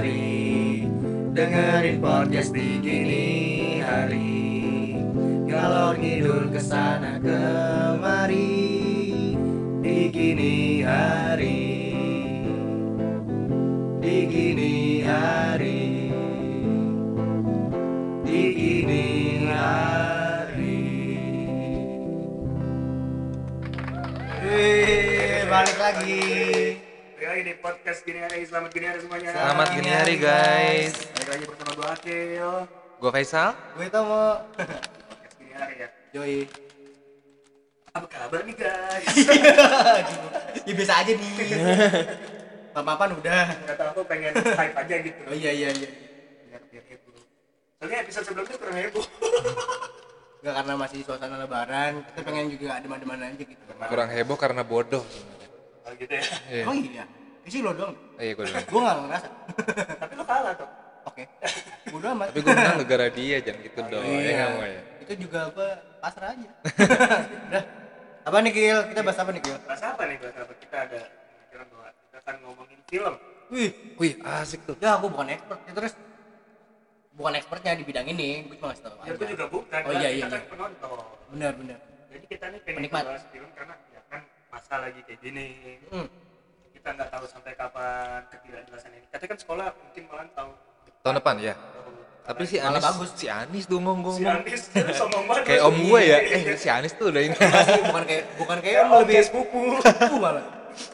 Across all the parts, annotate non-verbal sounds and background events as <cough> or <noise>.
hari. Dengerin podcast di gini hari. Ngalor ngidul ke sana kemari. Di gini hari. Di gini hari. Di gini hari. Wih, balik lagi. Podcast gini hari Selamat gini hari semuanya Selamat gini hari guys. Balik lagi bersama gue Akil Gue Faisal. Gue Tomo. Podcast gini hari ya Yoi. Apa kabar nih guys? <laughs> ya biasa aja nih. Papan udah. Gak tau aku pengen hype aja gitu Oh iya iya iya. biar biar heboh soalnya episode sebelumnya kurang heboh <laughs> Enggak karena masih suasana lebaran, kita pengen juga adem-ademan aja gitu. Kurang heboh karena bodoh. oh gitu ya Iya. Oh iya. Ini sih lo dong. Oh, iya gue dulu. Gue nggak ngerasa. tapi lo kalah tuh Oke. Udah amat. Tapi gue menang gara dia jangan gitu dong. Iya. Ya mau ya. Itu juga gue pasrah aja. <laughs> Udah. Apa nih Kil? Kita bahas apa nih Kil? bahas apa nih bahas apa kita ada pemikiran bahwa kita akan ngomongin film Wih, Wih asik tuh. ya aku bukan expert. Ya, terus bukan expertnya di bidang ini, gue cuma ngasih tau ya gue juga bukan Oh iya kita iya. kan iya. penonton Benar benar. jadi kita nih pengen Penikmat. bahas film karena ya kan masa lagi kayak gini Hmm. Kita nggak tahu sampai kapan ketidakjelasan ini katanya kan sekolah mungkin malah tahu Tahun depan ya. Tapi si Anis, bagus. si Anis tuh ngomong si terus sombong banget Kayak om gue ya. Eh si Anis tuh udah ini. <laughs> Bukan kayak bukan kayak om lebih sepupu sepupu malah.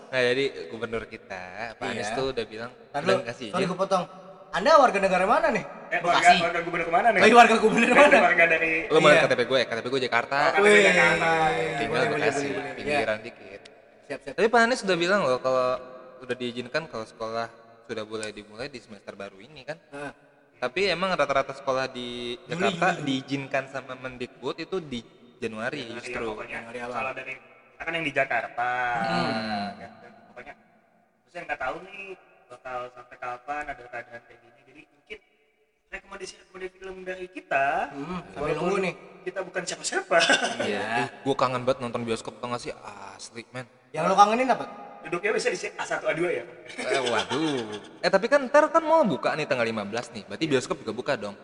Nah jadi gubernur kita, Pak Anis Iya. tuh udah bilang lu, kasih izin. gue potong. Anda warga negara mana nih? eh warga warga gubernur ke mana nih Oh, iya, warga gubernur mana? warga dari Lo Iya. KTP gue ya? KTP gue Jakarta. Oh, Wih, Jakarta. Tinggal boleh, boleh, Bekasi, pinggiran dikit. Siap siap. Tapi Pak Anies sudah bilang loh kalau udah diizinkan kalau sekolah sudah boleh dimulai di semester baru ini kan. Nah, Tapi emang rata-rata sekolah di Juli, Jakarta Juli. diizinkan sama Mendikbud itu di Januari Ya, justru. pokoknya Januari awal. kalau dari kan yang di Jakarta Hmm. ya, dan pokoknya terus yang nggak tahu nih bakal sampai kapan ada keadaan kayak gini jadi mungkin rekomendasi rekomendasi film dari kita hmm, sambil walaupun nunggu nih. kita bukan siapa-siapa Iya. Gue kangen banget nonton bioskop tau gak sih? Asli men. Yang lo kangenin apa? duduknya bisa di A1 A2 ya Eh, waduh. Eh tapi kan ntar kan mall buka nih tanggal 15 nih. Berarti bioskop juga buka dong.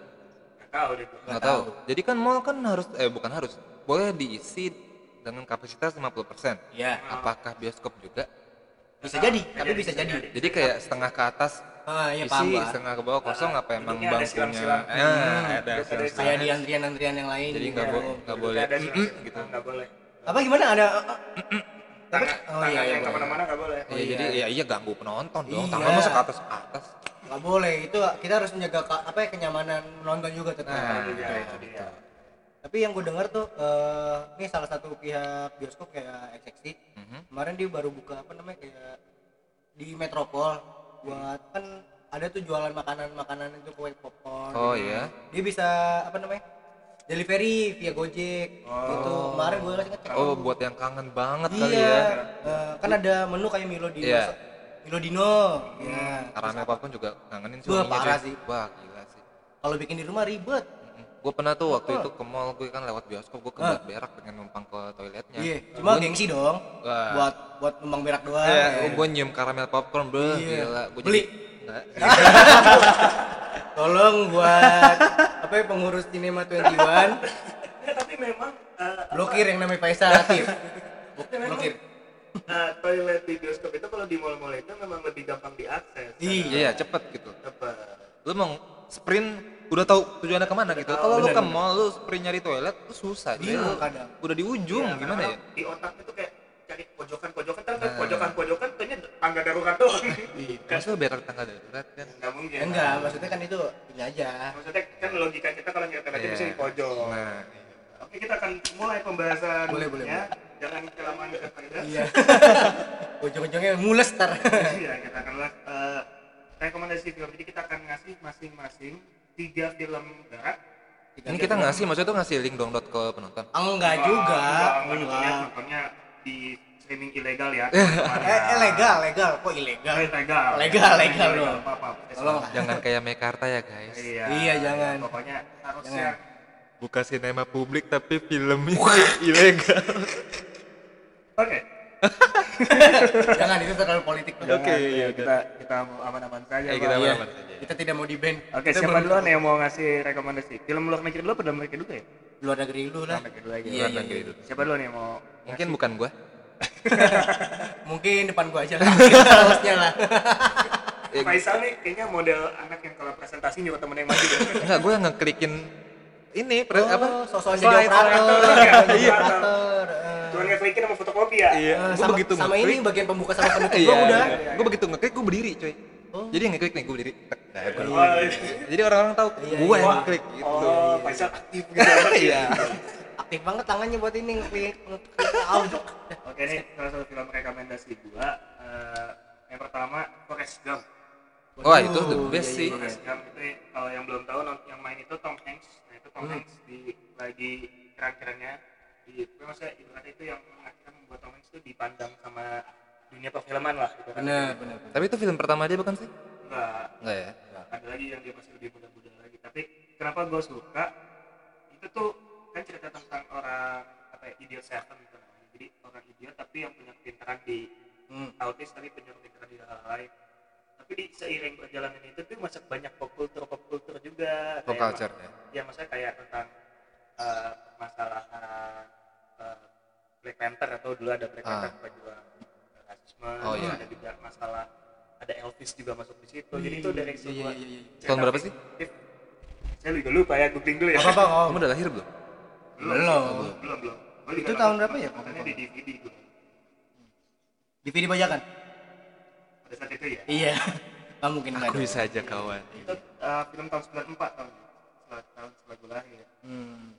nggak tahu deh gua. Nggak tahu. Jadi kan mall kan harus eh bukan harus. Boleh diisi dengan kapasitas 50%. Iya. Apakah bioskop juga? Bisa jadi, tapi bisa jadi. Jadi kayak setengah ke atas Ah, iya paham, isi, Pak. setengah ke bawah kosong apa emang ada bangkunya? silang-silang. Nah, Hmm. ada Terus ada silang-silang. Kayak di antrian-antrian yang lain. Jadi gitu. nggak bo- nggak boleh gitu gitu. nggak boleh Apa gimana ada? Tangan oh tangan iya iya. yang ke mana-mana nggak boleh Iya, jadi ya iya ganggu penonton dong. Iya. Tangan masa ke atas ke atas. Nggak boleh. Itu kita harus menjaga apa ya kenyamanan penonton juga tetap. Nah, Iya, betul, itu dia. Tapi yang gue dengar tuh, eh ini salah satu pihak bioskop kayak XXT, Mhm. kemarin dia baru buka apa namanya kayak di Metropol buat kan ada tuh jualan makanan-makanan itu kue popcorn. Oh gitu. iya. Dia bisa apa namanya delivery via Gojek gitu. Kemarin gue lagi ngecek. Oh, buat yang kangen banget iya. kali ya. Eh, kan ada menu kayak Milo Dino. Iya. Milo Dino. Iya. Karamel popcorn juga kangenin sih. Wah, wanginya, parah sih. Wah, gila sih. Kalau bikin di rumah ribet. Gue pernah tuh waktu itu ke mall gue kan lewat bioskop gue ke Ah. berak pengen numpang ke toiletnya. Iya. Cuma gengsi dong. Wah. Buat buat numpang berak doang. Ya, Ya. gue nyium karamel popcorn, bro. Iya. Gila, gue Beli? Enggak. <laughs> <laughs> Tolong buat <laughs> apa ya pengurus Cinema 21 Ya, tapi memang eh, blokir yang namanya Faisal Latif. Buk- Blokir. eh, toilet di bioskop itu kalau di mall-mall itu memang lebih gampang diakses Iya. Iya, cepet gitu. Apa? Lu mau sprint udah tahu tujuannya ke mana gitu. Kalau lu ke mall lu sprint nyari toilet tuh susah. Bingung lu kadang. udah di ujung Iya, gimana ya? Di otak itu kayak cari pojokan-pojokan kan Nah. pojokan-pojokan ternyata tangga darurat doang. kan Masa berak tangga darurat kan? nggak mungkin. Enggak, maksudnya kan itu ini aja. Maksudnya kan logika kita kalau nyari toilet Iya. bisa di pojok. Nah, Oke, kita akan mulai pembahasan. Boleh, boleh, ya. Jangan kelamaan ke. Iya. <laughs> Ujung-ujungnya mules tar. Iya, kita akan eh, rekomendasi film. Jadi kita akan ngasih masing-masing tiga film barat. ini kita ngasih maksudnya tuh ngasih link dong dot ke penonton. Enggak juga. Enggak, enggak, nontonnya, Enggak. nontonnya di streaming ilegal ya. Eh, eh legal, legal. Kok ilegal? Eh, legal. Legal, legal loh. Apa-apa. Tolong. Jangan kayak Mekarta ya guys. Iya, Iya, jangan. Pokoknya harus Jangan. yang Buka sinema publik tapi filmnya ilegal. Oke. <laughs> Jangan itu terlalu politik, Oke, ya, iya, kita kita mau aman-aman saja. Eh, Pak. kita Iya. aman saja. Kita tidak mau di band. Oke, Kita siapa duluan yang mau ngasih rekomendasi? Film luar negeri dulu apa dalam negeri dulu ya? Luar negeri dulu lah. Luar negeri dulu aja. Iya, Luar iya, negeri iya. dulu. Siapa duluan yang mau? Mungkin bukan gua. <laughs> Mungkin depan gua aja lah. Hostnya lah. Eh, <laughs> Faisal nih kayaknya model anak yang kalau presentasi nyuruh temen yang maju deh. Enggak, gua ngeklikin ini pre- apa? Oh, sosok Slide, jadi operator. iya. operator. eh. Cuma ngeklikin sama fotokopi ya? Iya, Eh, gua sama, begitu sama ngeklik. ini bagian pembuka sama penutup Iya, gua udah. iya. Gua begitu ngeklik gua berdiri, coy. Oh. Jadi yang ngeklik nih gua berdiri. Nah, gua Oh, iya. Jadi orang-orang tahu Iya, gua yang ngeklik gitu. Oh, Faisal aktif gitu. <laughs> Iya. Aktif banget tangannya buat ini ngeklik ngeklik audio. <laughs> Oke nih, salah satu film rekomendasi gua eh, yang pertama Forrest Gump. Wah, itu the Waduh, best iya, sih. iya. Forrest Gump itu kalau yang belum tahu yang main itu Tom Hanks. Nah, itu Tom Hmm. Hanks di lagi keren-kerennya di itu maksudnya ibaratnya itu yang akhirnya membuat Tom Hanks itu dipandang sama dunia perfilman lah gitu kan. Benar, benar. Tapi itu film pertama dia bukan sih? Enggak, Enggak ya? ada lagi yang dia masih lebih muda-muda lagi tapi kenapa gue suka itu tuh kan cerita tentang orang apa ya idiot seven gitu namanya jadi orang idiot tapi yang punya kepintaran di Hmm. autis tapi punya kepintaran di hal lain tapi di seiring perjalanan itu tuh masuk banyak pop culture pop culture juga Pop culture ya. ya maksudnya kayak tentang eh, permasalahan eh, Black Panther atau dulu ada Black Ah. Panther pejuang rasisme Oh, iya. ada juga masalah ada Elvis juga masuk di situ jadi itu dari Iya, sebuah iya, iya, iya. Tahun berapa sih? saya juga lupa ya googling dulu ya Apa apa <laughs> Kamu udah lahir belum? Belum Belum. belum belum Gua Itu tahun berapa ya? nontonnya di DVD gua DVD bajakan? pada saat itu ya Iya. <laughs> Nggak mungkin Aku bisa aja kawan. itu eh, film tahun 94 tahun setelah tahun setelah gue lahir Hmm.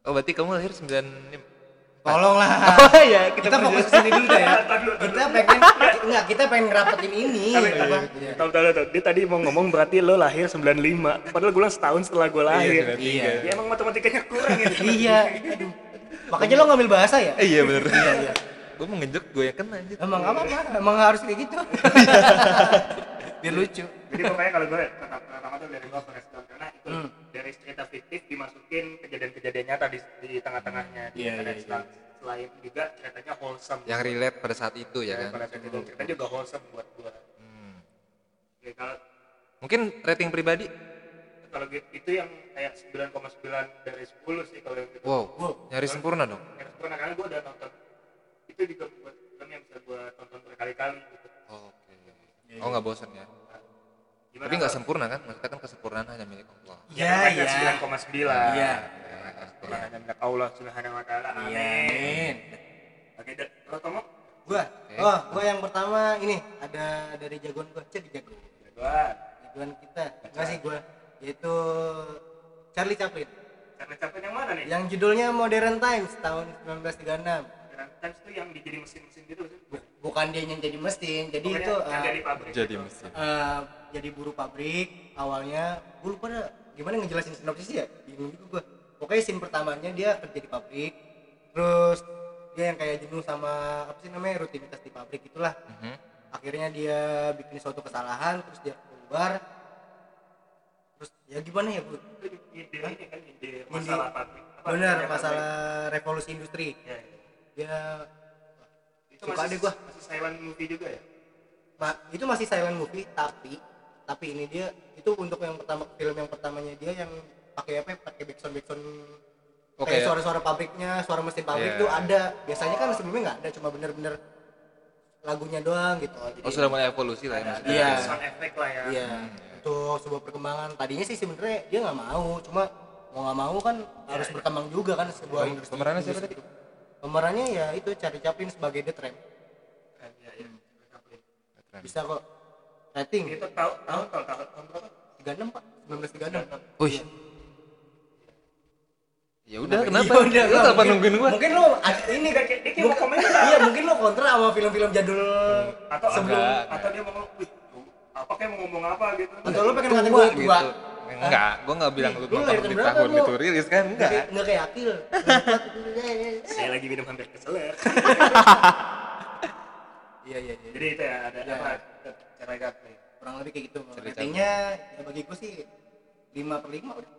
Oh, berarti kamu lahir 95. Tolonglah. <laughs> Oh iya, kita, fokus ke sini dulu deh ya. Kita pengen enggak, kita pengen ngerapetin ini. Iya. tahu tahu tahu dia tadi mau ngomong berarti lo lahir 95 padahal gue setahun setelah gue lahir Iya. ya emang matematikanya kurang ya <laughs> Iya. Aduh. Makanya lo ngambil bahasa ya? Eh, iya bener. Iya, iya. gue mau ngejek gue yang kena anjir. Emang apa apa? Emang harus kayak gitu. Biar lucu. jadi pokoknya kalau gue pertama tuh dari gue Forrest Gump karena itu Hmm. Dari cerita fiktif dimasukin kejadian-kejadian nyata di, di tengah-tengahnya di Iya, dan iya, sel- selain juga ceritanya wholesome Yang relate pada saat itu ya Ya, kan. pada saat itu ceritanya juga wholesome buat gue Hmm. Oke, kalau Mungkin rating pribadi? kalau gitu itu yang kayak 9,9 dari 10 sih kalau yang gitu Wow, Wow. nyaris sempurna dong. Yang sempurna karena gue udah nonton itu juga buat film yang bisa gue tonton berkali-kali gitu Oke. Oh nggak bosan ya? Gimana Tapi nggak sempurna kan? Maksudnya kan kesempurnaan hanya milik Allah. Iya, Ya, iya. 9,9 Iya. Sempurna hanya milik Allah subhanahu wa ta'ala Iya. amin Amin. oke kalau Tomo Gua. Oh, gua yang pertama ini ada dari jagoan gua, jadi jago. jagoan Jagoan kita. Enggak sih gua, yaitu Charlie Chaplin. capek-capek yang mana nih Yang judulnya Modern Times tahun 1936. Grand Times itu yang dijadi mesin-mesin gitu sih Bukan dia yang jadi mesin, jadi Pokoknya itu yang eh, jadi pabrik Jadi gitu. mesin. eh, jadi buruh pabrik awalnya gue lupa dah gimana ngejelasin sinopsisnya ya bingung juga gue pokoknya scene pertamanya dia kerja di pabrik terus dia yang kayak jenuh sama apa sih namanya rutinitas di pabrik itulah Mhm. akhirnya dia bikin suatu kesalahan terus dia keluar terus ya gimana ya bu ide ini kan ide masalah pabrik Apa, benar masalah revolusi industri pabrik. Ya, ya. dia itu Suka masih, deh gua. masih silent movie juga ya Ma- itu masih silent movie tapi tapi ini dia itu untuk yang pertama film yang pertamanya dia yang pakai apa ya, pakai backsound backsound Oke. kayak suara-suara pabriknya suara mesin pabrik Iya. tuh ada biasanya kan sebelumnya nggak ada cuma bener-bener lagunya doang gitu jadi Oh sudah mulai evolusi lah ya ada maksudnya. Iya. sound effect lah ya iya untuk sebuah perkembangan tadinya sih sebenarnya dia nggak mau cuma mau nggak mau kan harus berkembang juga kan sebuah Pem- industri pemerannya siapa industri. pemerannya ya itu Charlie Chaplin sebagai The Tramp iya, iya. Chaplin. Keren. bisa kok rating itu tahu tahu tahu tahu tahun berapa 36 pak 1936 Wih. Ya udah kenapa? Iya, udah, Lu kenapa nungguin gua? Mungkin lo ad- ini kayak- dia kayak mau komentar. <laughs> Iya, mungkin lo kontra sama film-film jadul atau sebelum atau dia mau ngomong "Wih, apa kayak mau ngomong apa gitu atau lo pengen ngatain gue gitu. tua. Enggak, gua enggak bilang lu Lu nonton di tahun lu? itu rilis kan? Enggak Enggak. kayak Akil. <laughs> saya lagi minum hampir keselak <laughs> Iya, iya, iya. jadi itu ya ada Iya. apa cara Chaplin Kurang lebih kayak gitu. Cerita. Ratingnya ya bagi gue sih 5 per 5 udah.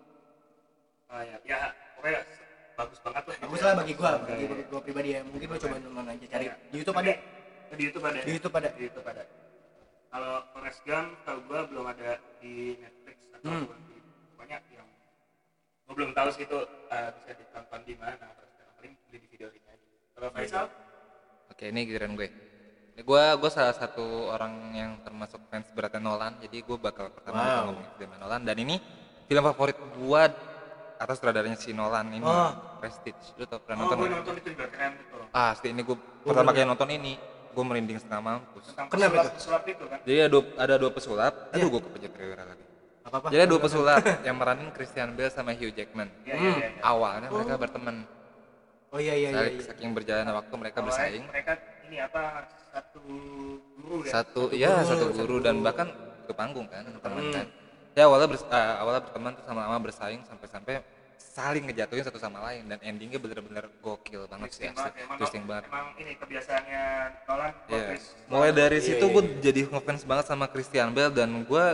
oh ya ya pokoknya bagus banget lah Bagus lah bagi gue, bagi Oke. gue pribadi ya. Mungkin lo coba nonton aja cari Iya. di YouTube ada. di YouTube ada Di YouTube ada. di YouTube ada kalau Forrest Gump tau gue belum ada di Netflix atau Hmm. di pokoknya yang gue belum tahu sih itu eh, bisa ditonton di mana paling beli di video link aja kalau Faisal Oke, ini giliran gue. Gue gue salah satu orang yang termasuk fans beratnya Nolan, jadi gue bakal pertama Wow. bakal ngomongin film Nolan dan ini film favorit gue atas sutradaranya si Nolan ini Oh. Prestige. Lu tau pernah oh nonton? gue nggak? nonton itu juga keren gitu Ah, asli ini gue pertama kali nonton ini, gue merinding setengah mampus. Kenapa pesulap, itu? pesulap itu kan Jadi ada dua, ada dua pesulap, Iya. aduh gue kepencet trailer lagi. apa apa Jadi ada dua pesulap <laughs> yang meranin Christian Bale sama Hugh Jackman. iya iya iya iya. Awalnya mereka berteman, oh iya iya iya, iya. saking berjalannya waktu mereka Awalnya bersaing. mereka ini apa satu guru ya Satu, ya guru, satu satu guru guru. dan bahkan ke panggung kan, teman Hmm. kan. Ya awalnya bers- ah, awalnya berteman tuh sama-sama bersaing sampai-sampai saling ngejatuhin satu sama lain dan endingnya bener-bener gokil banget sih banget emang, Twisting banget. emang ini kebiasaannya Nolan Iya. plot Mulai dari Iya, situ iya, gue jadi ngefans banget sama Christian Bale dan gue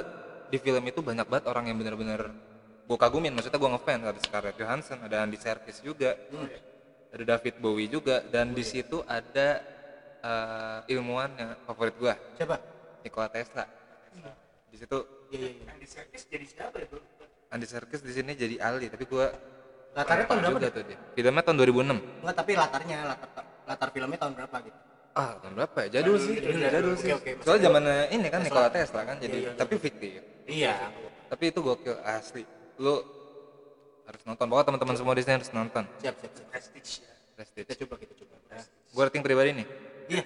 di film itu banyak banget orang yang bener-bener gue kagumin. Maksudnya gue ngefans ada Scarlett Johansson, ada Andy Serkis juga, ada David Bowie juga dan di situ ada eh, ilmuwan yang favorit gue, siapa Nikola Tesla. Di situ iya iya iya yang di service jadi siapa ya bro Andy Serkis di sini jadi ahli, tapi gue latarnya tahun berapa juga tuh dia. Filmnya tahun 2006. enggak tapi latarnya latar latar filmnya tahun berapa gitu Ah, tahun berapa ya? Jadul sih, Jadul, jadul, jadul. sih. Oke, oke. Soalnya zamannya ini kan Tesla. Nikola Tesla kan, jadi Iya, iya. tapi fiktif. iya Tapi itu gokil asli. Lu harus nonton. Pokoknya teman-teman semua di sini harus nonton. siap siap siap prestige ya Prestige. kita coba kita coba Nah, Gue rating pribadi nih. Iya.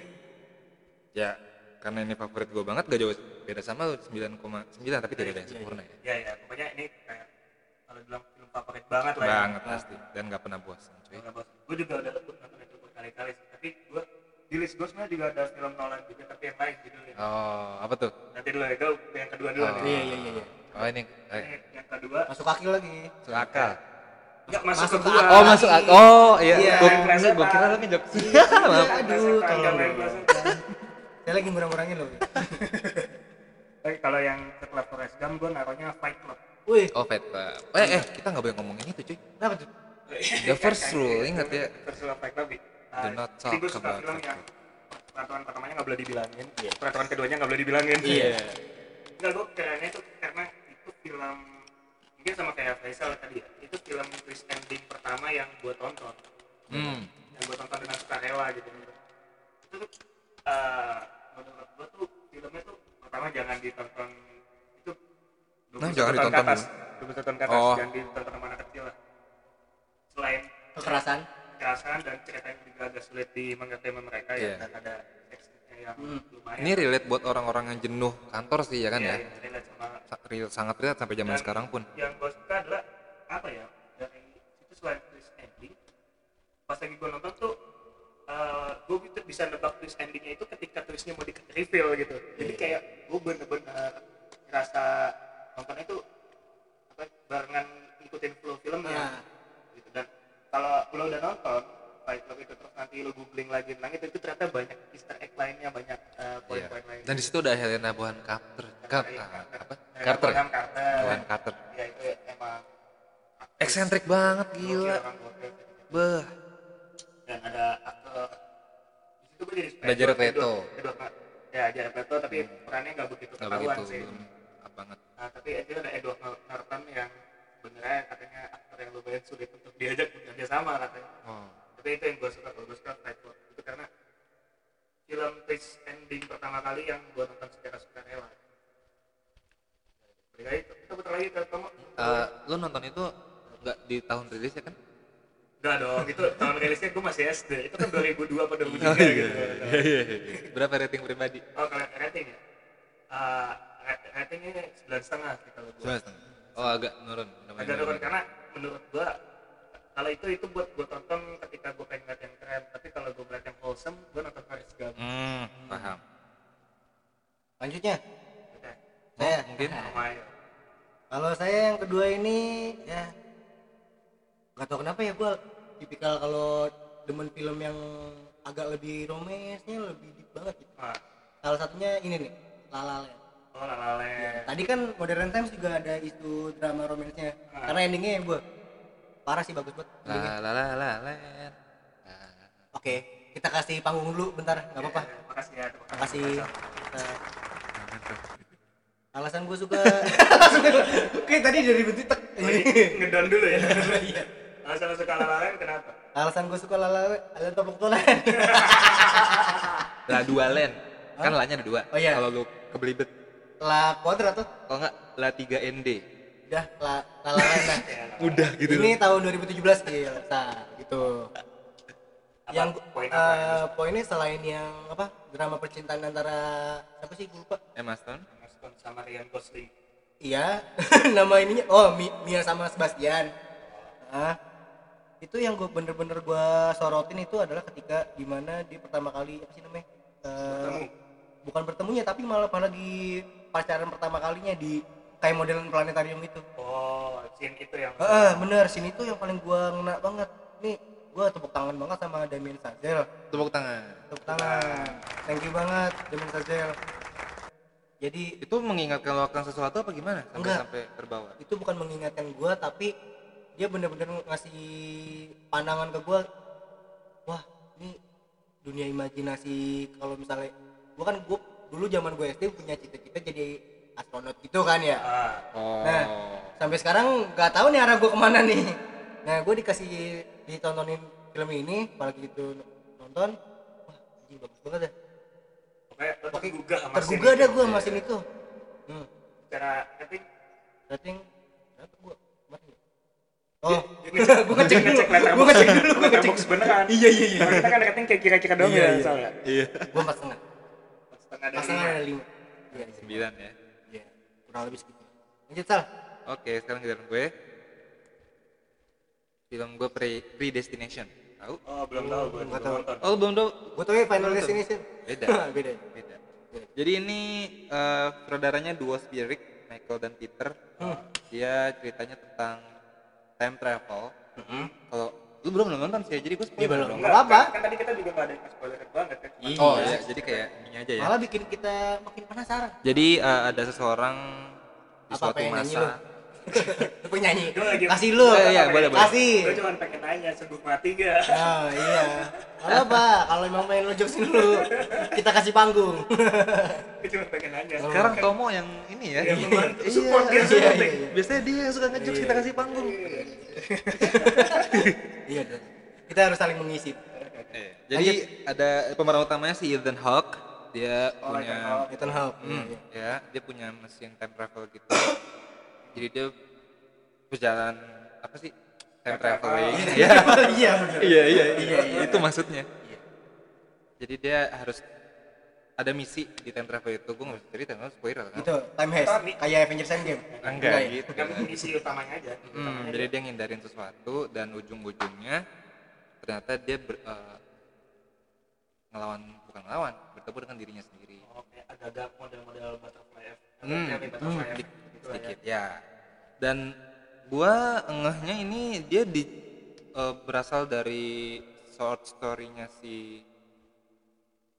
Ya, karena ini favorit gue banget gak jauh beda sama lu 9,9 tapi tidak ada yang Iya, sempurna ya. ya ya pokoknya ini kayak kalau bilang film favorit banget lah Banget ya pasti. Dan gak pernah bosan cuy. gue juga udah lebut nonton itu berkali-kali sih. Tapi gue di list gue sebenarnya juga ada film Nolan juga tapi yang lain judulnya. Oh, apa tuh? nanti dulu ya gue yang kedua dulu Oh. nih. Iya iya iya iya. Oh ini eh, Ini yang kedua. Masuk kaki lagi. Masuk akal. Nggak masuk, Masuk ke gua. Oh, masuk akal. Oh, iya. Iya, Gue yang gue kira lu ngejok. Iya, <laughs> aduh tolong saya lagi ngurang-ngurangin loh <laughs> tapi kalau yang setelah Forrest Gump gue naruhnya Fight Club wih Oh, Fight Club. Eh, eh, kita nggak boleh ngomongin itu, cuy. kenapa tuh The first rule, ingat ya. First rule of Fight Club Do uh, not talk about film Fight yang peraturan pertamanya nggak boleh dibilangin Iya. peraturan keduanya nggak boleh dibilangin Iya. Enggak, gue kerennya itu karena itu film mungkin sama kayak Faisal tadi ya itu film twist ending pertama yang gue tonton Hmm. yang gue tonton dengan sukarela gitu itu tuh eh, menurut gue tuh filmnya tuh pertama jangan ditonton itu 21 Nah, jangan tahun ke ditonton atas 21 tahun ke atas Oh. jangan ditonton sama anak kecil lah selain kekerasan kekerasan dan ceritanya juga agak sulit dimengerti sama mereka ya Iya. dan ada yang Hmm. lumayan Ini relate buat orang-orang yang jenuh kantor sih ya kan Iya, ya. iya, relate sama Sa- Real, sangat relate sampai zaman Dan sekarang pun. yang gue suka adalah apa ya dari itu selain twist ending pas lagi gue nonton tuh gue gitu bisa nebak twist endingnya itu ketika twistnya mau di reveal gitu jadi kayak gue bener-bener ngerasa nontonnya tuh apa barengan ngikutin flow filmnya Nah. gitu dan kalau lo udah nonton Fight Club itu terus nanti lo googling lagi tentang itu itu ternyata banyak Easter egg lainnya banyak eh, Iya. poin-poin lain Dan di situ ada Helena Bonham Carter. Car- Iya, ah, apa? Carter. ya? Bonham Carter Bonham Carter. ya itu emang Eksentrik banget gila. Beh. dan ada aktor di situ gue jadi Ada Jared Leto. Ya Jared Leto tapi perannya nggak begitu ketahuan sih apa banget. nah, tapi itu ada Edward Nor- Norton yang sebenarnya katanya aktor yang lumayan sulit untuk diajak bekerja sama katanya Oh. Tapi itu yang gue suka kalau gue suka Club itu karena film twist ending pertama kali yang gue nonton secara sukarela Balik lagi, kita putar lagi ke kamu Eh, lu nonton itu nggak di tahun rilis ya kan? Enggak dong, itu tahun rilisnya gue masih SD Itu kan 2002 atau 2003 Oh, gitu Berapa rating pribadi? Oh, kalau rating ya? Uh, ratingnya sembilan setengah sih kalau gue. Oh agak nurun. lumayan Agak turun karena menurut gue kalau itu itu buat gue tonton ketika gue pengen ngeliat yang keren. Tapi kalau gue ngeliat yang wholesome, gue nonton Forrest Gump. Hmm, paham. lanjutnya Udah, saya Mungkin lumayan. kalau saya yang kedua ini ya nggak tahu kenapa ya gue tipikal kalau demen film yang agak lebih romesnya lebih deep banget gitu. Ah, salah satunya ini nih La La Land oh, La La Land. tadi kan Modern Times juga ada isu drama romansnya Ah. karena endingnya gue parah sih bagus banget la la la la la. oke kita kasih panggung dulu bentar nggak apa-apa Ya, makasih ya. terima makasih. Kita- alasan gue suka <laughs> oke tadi dari bentuk tek Ngedon dulu ya. Iya. <laughs> Alasan lu suka lalalan kenapa? alasan gue suka lala alasan topok tolan La dua len. Kan lanya ada dua. Oh, iya. Kalau lu kebelibet. la kuadrat tuh Kalau enggak la 3 ND. Udah la lah <laughs> Udah gitu. ini tahun 2017 gil sa gitu Apa? yang Poin eh, apa yang poinnya selain yang apa drama percintaan antara siapa sih gue lupa Emma Stone. Emma Stone sama Ryan Gosling. iya <laughs> nama ininya oh Mi- Mia sama Sebastian nah, itu yang gue bener-bener gue sorotin itu adalah ketika di mana dia pertama kali apa sih namanya Eh, Bertemu. bukan bertemunya tapi malah malah lagi pacaran pertama kalinya di kayak modelan planetarium itu Oh, scene itu yang Heeh, bener sini tuh yang paling gua ngena banget nih gua tepuk tangan banget sama Damien Chazelle Tepuk tangan. tepuk tangan thank you banget Damien Chazelle jadi Itu mengingatkan lo akan sesuatu apa gimana? Sampai Enggak. sampai terbawa. itu bukan mengingatkan gua tapi dia bener-bener ngasih pandangan ke gua wah ini dunia imajinasi kalau misalnya gua kan gua dulu zaman gue SD punya cita-cita jadi astronot gitu kan ya Ah, Oh. Nah, sampai sekarang nggak tahu nih arah gue ke mana nih. Nah, gue dikasih ditontonin film ini, apalagi itu nonton, wah anjing bagus banget ya. pokoknya tergugah sama Tergugah dah gue sama scene itu. Hmm, Secara rating, rating berapa gue? Kemarin ya? Oh, <laughs> gue ngecek ngecek letterbox. Gue ngecek dulu, gue ngecek. Beneran. Iya iya iya. Kita kan rating kayak kira-kira doang Iya, ya, iya. soalnya. Iya. Gue empat setengah. Setengah dari lima. Iya, iya. Sembilan ya. Kurang lebih segitu. Lanjut sal. Oke, sekarang giliran gue. Film gue Pre Predestination. Tahu? Oh, belum tahu gue Nggak belum tahu. Oh, belum tahu. Gue tau ya Final. Destination. Beda. <laughs> Beda. Beda. Jadi ini eh saudaranya duo Spirit, Michael dan Peter. Dia ceritanya tentang time travel. Kalau lu belum nonton sih, jadi gue spoiler Iya, belum. dong. Nggak apa-apa. Kan, kan tadi kita juga nggak ada yang spoiler banget kan. Iya. Oh iya, jadi kayak ini aja ya. Malah bikin kita makin penasaran. Jadi eh, ada seseorang di Apa suatu nyanyi masa. Lu? Lu pengen nyanyi? Gua lagi- Kasih lu. Eh, iya, boleh, boleh. Kasih. Gue cuma pengen nanya, sungguh mati gak? Oh iya. <laughs> Apa apa? Kalau emang pengen lu jokes dulu, kita kasih panggung. Gue cuma pengen nanya. Sekarang Tomo yang ini ya. Yang membantu, Iya, support dia, iya, support iya, dia. iya. Biasanya dia yang suka ngejokes kita kasih panggung. <laughs> iya dong. Kita harus saling mengisi. Jadi ada pemeran utamanya si Ethan Hawke. Dia Oh, punya Ethan Hawke. Ethan Hawke. Hmm, ya, dia punya mesin time travel gitu. <coughs> Jadi dia berjalan apa sih? Time traveling. ya. <laughs> Iya benar. Iya, iya, iya, Itu maksudnya. Jadi dia harus ada misi di time travel itu. Gue nggak bisa cerita, nggak spoiler kan? Itu time heist kayak Avengers Endgame. Enggak ya? gitu. Kan misi utamanya aja. Hmm, Utamanya jadi dia ngindarin sesuatu dan ujung-ujungnya ternyata dia ber- eh, ngelawan bukan ngelawan bertemu dengan dirinya sendiri. Oh, kayak agak-agak model-model butterfly. Hmm, Teori butterfly hmm, dik- Gitu ya. sedikit ya. Dan gua ngehnya ini dia di eh, berasal dari short story-nya si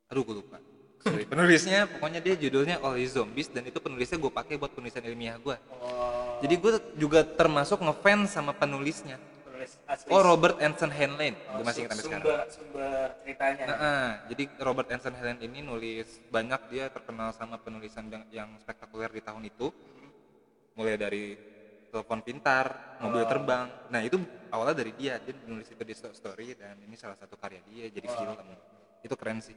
aduh gue lupa. Sorry, <laughs> penulisnya pokoknya dia judulnya Only Zombies dan itu penulisnya gue pakai buat penulisan ilmiah gue. Oh, Jadi gue juga termasuk ngefans sama penulisnya. Asli. Oh Robert Anson Henley, Oh, gue masih ingat sampai sumber, sekarang. Sumber ceritanya. Nah, ah, jadi Robert Anson Henley ini nulis banyak dia terkenal sama penulisan yang, yang spektakuler di tahun itu. Mulai dari telepon pintar, mobil terbang. Nah itu awalnya dari dia, dia nulis itu di story dan ini salah satu karya dia jadi film. Itu keren sih.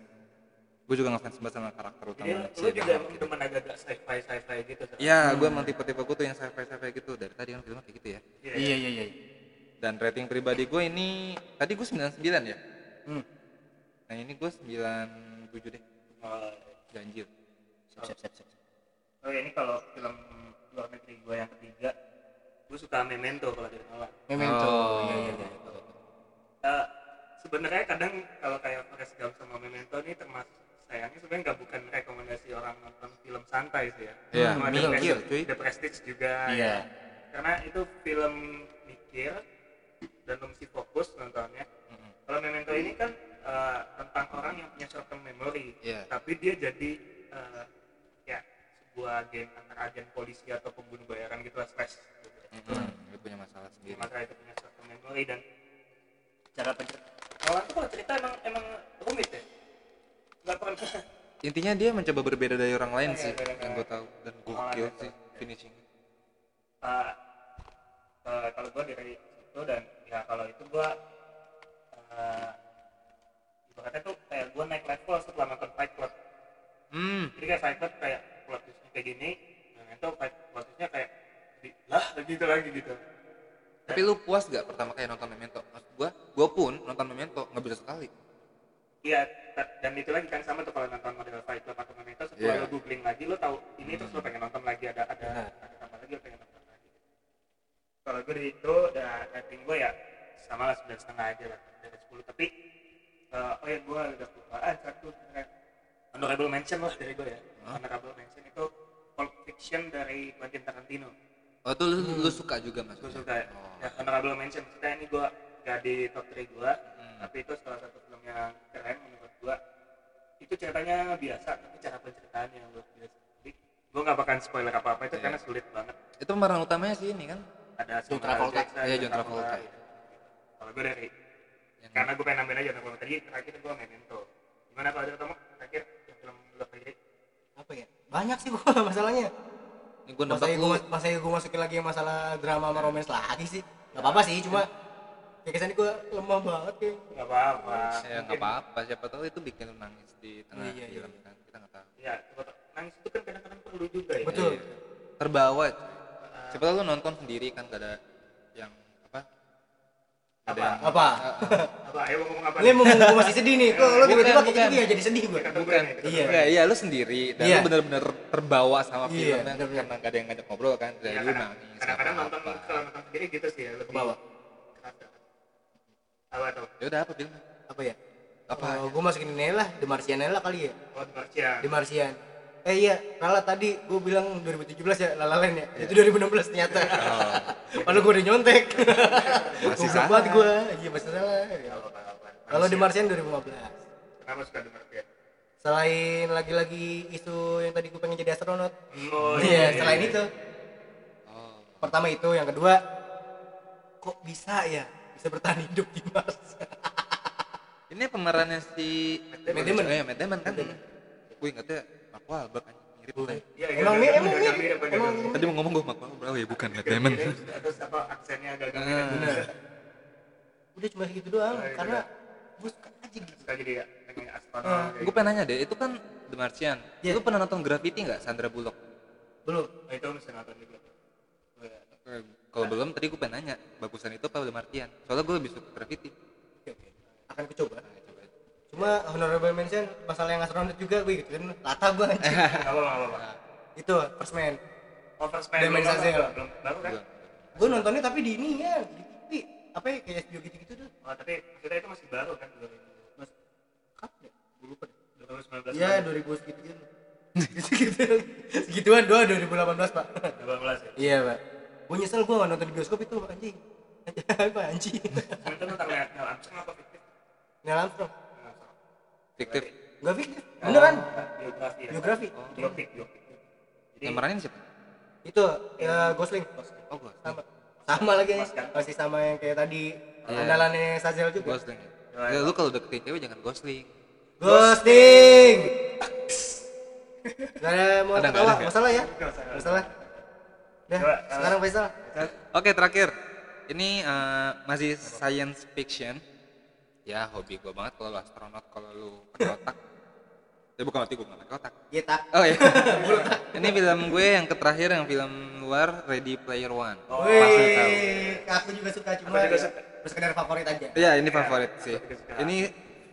Gue juga ngefans banget sama karakter Jadi utama lu juga emang demen agak-agak sci-fi sci-fi gitu. Sar? Ya, gue emang tipe-tipe gue tuh yang sci-fi sci-fi gitu. Dari tadi kan filmnya kayak gitu ya. Iya. Iya iya iya. Dan rating pribadi gue ini tadi gue 99 ya. Hmm. Nah ini gue 97 deh. Oh, Ganjil. Siap siap siap. siap. Oh ya, ini kalau film luar negeri gue yang ketiga, gue suka Memento kalau dari Nolan. Memento. Oh. Iya iya iya. Eh, sebenarnya kadang kalau kayak Forrest Gump sama Memento ini termasuk sayangnya sebenarnya nggak bukan rekomendasi orang nonton film santai sih ya. Iya, Cuma The mikir, Prestige- cuy. The Prestige juga. Iya. ya. Karena itu film mikir dan lo mesti fokus nontonnya. Mm-mm. Kalau Memento ini kan eh, tentang orang yang punya short term memory, Iya. tapi dia jadi eh, ya sebuah game antara agen polisi atau pembunuh bayaran gitu lah slash. Gitu. Mm-mm. Dia punya masalah sendiri. Maka itu punya short term memory dan Cara pencer. Nolan tuh kalau cerita emang emang rumit ya. Nggak pernah intinya dia mencoba berbeda dari orang lain Iya, sih beda yang gue tahu dan gokil Malah sih finishing uh, uh, gue uh, ibaratnya tuh kayak gue naik level setelah nonton Fight Club hmm jadi kayak Fight Club kayak plot twistnya kayak gini nah itu Fight plot twistnya kayak lah gitu lagi gitu tapi lu puas gak pertama kali nonton Memento maksud gue gue pun nonton Memento nggak bisa sekali Iya, dan itu lagi kan sama tuh kalau nonton model Fight Club atau Memento setelah Iya. lo googling lagi lo tahu ini terus lo pengen nonton lagi ada ada Benar. ada tambah lagi lo pengen nonton lagi. Kalau gue di itu dan rating gue ya sama lah sembilan setengah aja lah dari sepuluh tapi eh, oh ya gue udah kelupaan satu sebenarnya honorable mention lah dari gue ya Hah? honorable mention itu Pulp Fiction dari Quentin Tarantino oh tuh lu, lu suka juga mas gue suka ya. oh. ya honorable mention maksudnya ini gue gak di top 3 gue Hmm. tapi itu salah satu film yang keren menurut gua itu ceritanya biasa tapi cara penceritaannya yang luar biasa jadi gua nggak bakalan spoiler apa apa itu Iya. karena sulit banget itu pemeran utamanya sih ini kan ada John Travolta. Jackson, Iya, John Travolta. Kalau gua dari yang karena gua pengen nambahin aja Travolta tadi terakhir gua Memento gimana kalau ada kamu terakhir yang film lu favorit apa ya? Banyak sih gua <laughs> masalahnya. Ini gue gue lu. masa gue masukin lagi yang masalah drama sama romance lagi sih. Nggak apa-apa sih cuma ya kesannya gue lemah banget ya nggak apa-apa. Ya Mungkin- nggak apa-apa. Siapa tahu itu bikin nangis di tengah Iya, iya, film kan. Kita nggak tahu. Ya coba tau. nangis itu kan kadang-kadang perlu juga ya. Betul. Iya. terbawa cuy. siapa tahu lu nonton sendiri kan gak ada ada Apa? yang Apa? Apa? Ayo mau ngomong apa ini mau gue masih sedih nih. Kok lo Bukan, tiba-tiba kayak gitu ya jadi sedih gue bukan. ya, Iya. ya. Iya lu sendiri. Dan Iya. lu bener-bener terbawa sama Iya, filmnya bener-bener. karena gak ada yang ngajak ngobrol kan jadi Iya, lu kadang- nangis kadang-kadang nonton kalau nonton sendiri gitu sih ya lebih Kebawa. kerasa. apa tuh? Ya udah apa filmnya? Apa ya? Apa oh, gue masukin ini lah The Martian lah kali ya. Oh Marcia The Martian eh iya Lala tadi gue bilang 2017 ya Lala Land ya. Itu 2016 ternyata. <laughs> <laughs> Padahal gue udah nyontek. <laughs> Masih salah. banget gue iya masih salah. Kalau apa-apa. kalau Marcia. Martian 2015 kenapa suka The Martian selain lagi-lagi isu yang tadi gue pengen jadi astronot. Oh iya selain itu. Oh. Pertama itu yang kedua kok bisa ya bisa bertahan hidup di Mars? Ini pemerannya si Matt Damon. Eh, Matt Damon kan? Gue ingetnya Wahlberg kan mirip kan Iya, Emang agak- mirip, agak- emang mirip. Emang tadi mau ngomong gue Mark Wahlberg oh ya bukan Matt Damon Terus apa aksennya agak-agak Ah. Bener. udah cuma segitu doang iya, karena iya. gue suka aja gitu. Suka jadi ya pengen astronot Ah, gue pengen nanya deh itu kan The Martian. Iya. lu pernah nonton Gravity nggak Sandra Bullock? Belum. Gitu. Nah, itu mesti nonton juga. Eh, kalau belum tadi gue pengen nanya bagusan itu apa The Martian? Soalnya gue lebih suka Gravity oke oke. Akan kucoba. coba aja. Cuma honorable mention masalah yang astronot juga gue gitu kan lata gue anjing. <laughs> Nggak apa nggak apa itu first man. Oh first man belum nonton, belum baru kan? Gua- gue nontonnya tapi di ini ya di TV apa ya kayak HBO gitu gitu tuh. Oh tapi maksudnya itu masih baru kan 2000 mas kapan ya? Gue lupa deh. 2019 iya 2000 <laughs> segituan. Segituan. Segituan doa 2018 pak. 2018 ya? Iya pak. Gue nyesel gue gak nonton di bioskop itu anjing. <laughs> Apa anjing? Itu tentang Neil Armstrong apa? Neil Armstrong Fiktif. Gak fiktif. Beneran. Biografi. Ya biografi biopik biopik jadi yang meranin siapa? Itu ya Gosling. Oh gue sama. Sama lagi. Mas kan? masih sama yang kayak tadi. Iya. andalannya Sazel juga. Gosling ya. Ya, lu kalau deketin cewek jangan Gosling. Ghosting Gak ada mau Ada, ketawa, masalah ya? Masalah Dah, Coba, sekarang Faisal. Oke terakhir, ini eh, masih science fiction. Ya hobi gue banget kalau lu astronot, kalau lu pakai otak. Ya bukan berarti gue pakai otak. Iya tak Oh iya. <laughs> ini film gue yang terakhir yang film luar Ready Player One. Oh, Pasti tahu. Aku juga suka cuma Aku juga ya, suka. sekedar favorit aja Iya ini favorit sih. juga suka. Ini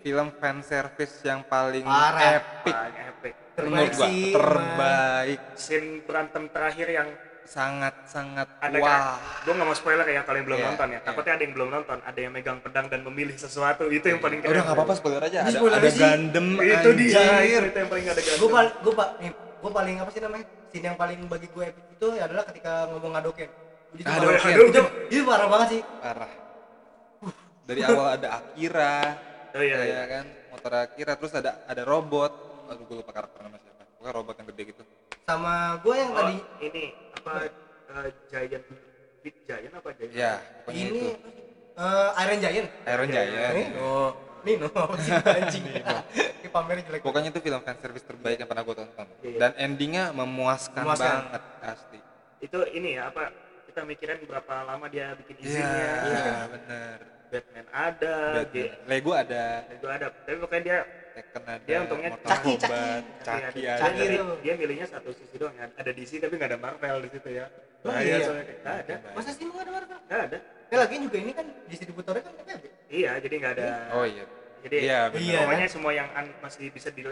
film fan service yang paling Parah. epic paling epic Terbaik menurut gua. sih, Terbaik, scene berantem terakhir yang sangat sangat ada wah. gue nggak mau spoiler ya kalau yang belum Iya, nonton ya. iya. takutnya ada yang belum nonton ada yang megang pedang dan memilih sesuatu itu yang paling keren. Udah nggak apa-apa spoiler aja. Ini Ada, spoiler ada sih. Gundam itu dia itu, itu yang paling gak ada Gue gandum paling, gue pak, nih, gue paling apa sih namanya? Scene yang paling bagi gue epic itu adalah ketika ngomong Hadoken Itu Hadoken. parah- Itu, itu parah banget sih. Parah. Dari awal ada Akira. Oh iya iya. ya kan? Motor Akira terus ada ada robot. Aduh gue lupa karakter nama siapa. Pokoknya robot yang gede gitu Sama gue yang oh, tadi. ini. Apa? Eh, giant big giant apa giant? Ya Ini itu. eh, Iron Giant. Iron Giant. Ini, Oh, Nino apa <laughs> sih anjing. Ini pamer jelek. Pokoknya itu film fan service terbaik yang pernah gue tonton. Iya. dan endingnya memuaskan, Memuaskan. banget asli. Itu ini ya apa kita mikirin berapa lama dia bikin iya izinnya. Iya. bener. Batman ada Batman. Lego ada. Itu ada. Tapi pokoknya dia Tekken ada Dia untungnya Mortal Caki, Kombat, Tapi Caki ada- ada Caki tapi itu. dia milihnya satu sisi doang ya ada DC tapi nggak ada Marvel di situ ya Oh, Bahaya iya. soalnya nggak ada masa sih mau ada Marvel nggak ada ya lagi juga ini kan distributornya kan PPB iya jadi nggak ada oh iya jadi iya. Iya. pokoknya semua yang an- masih bisa di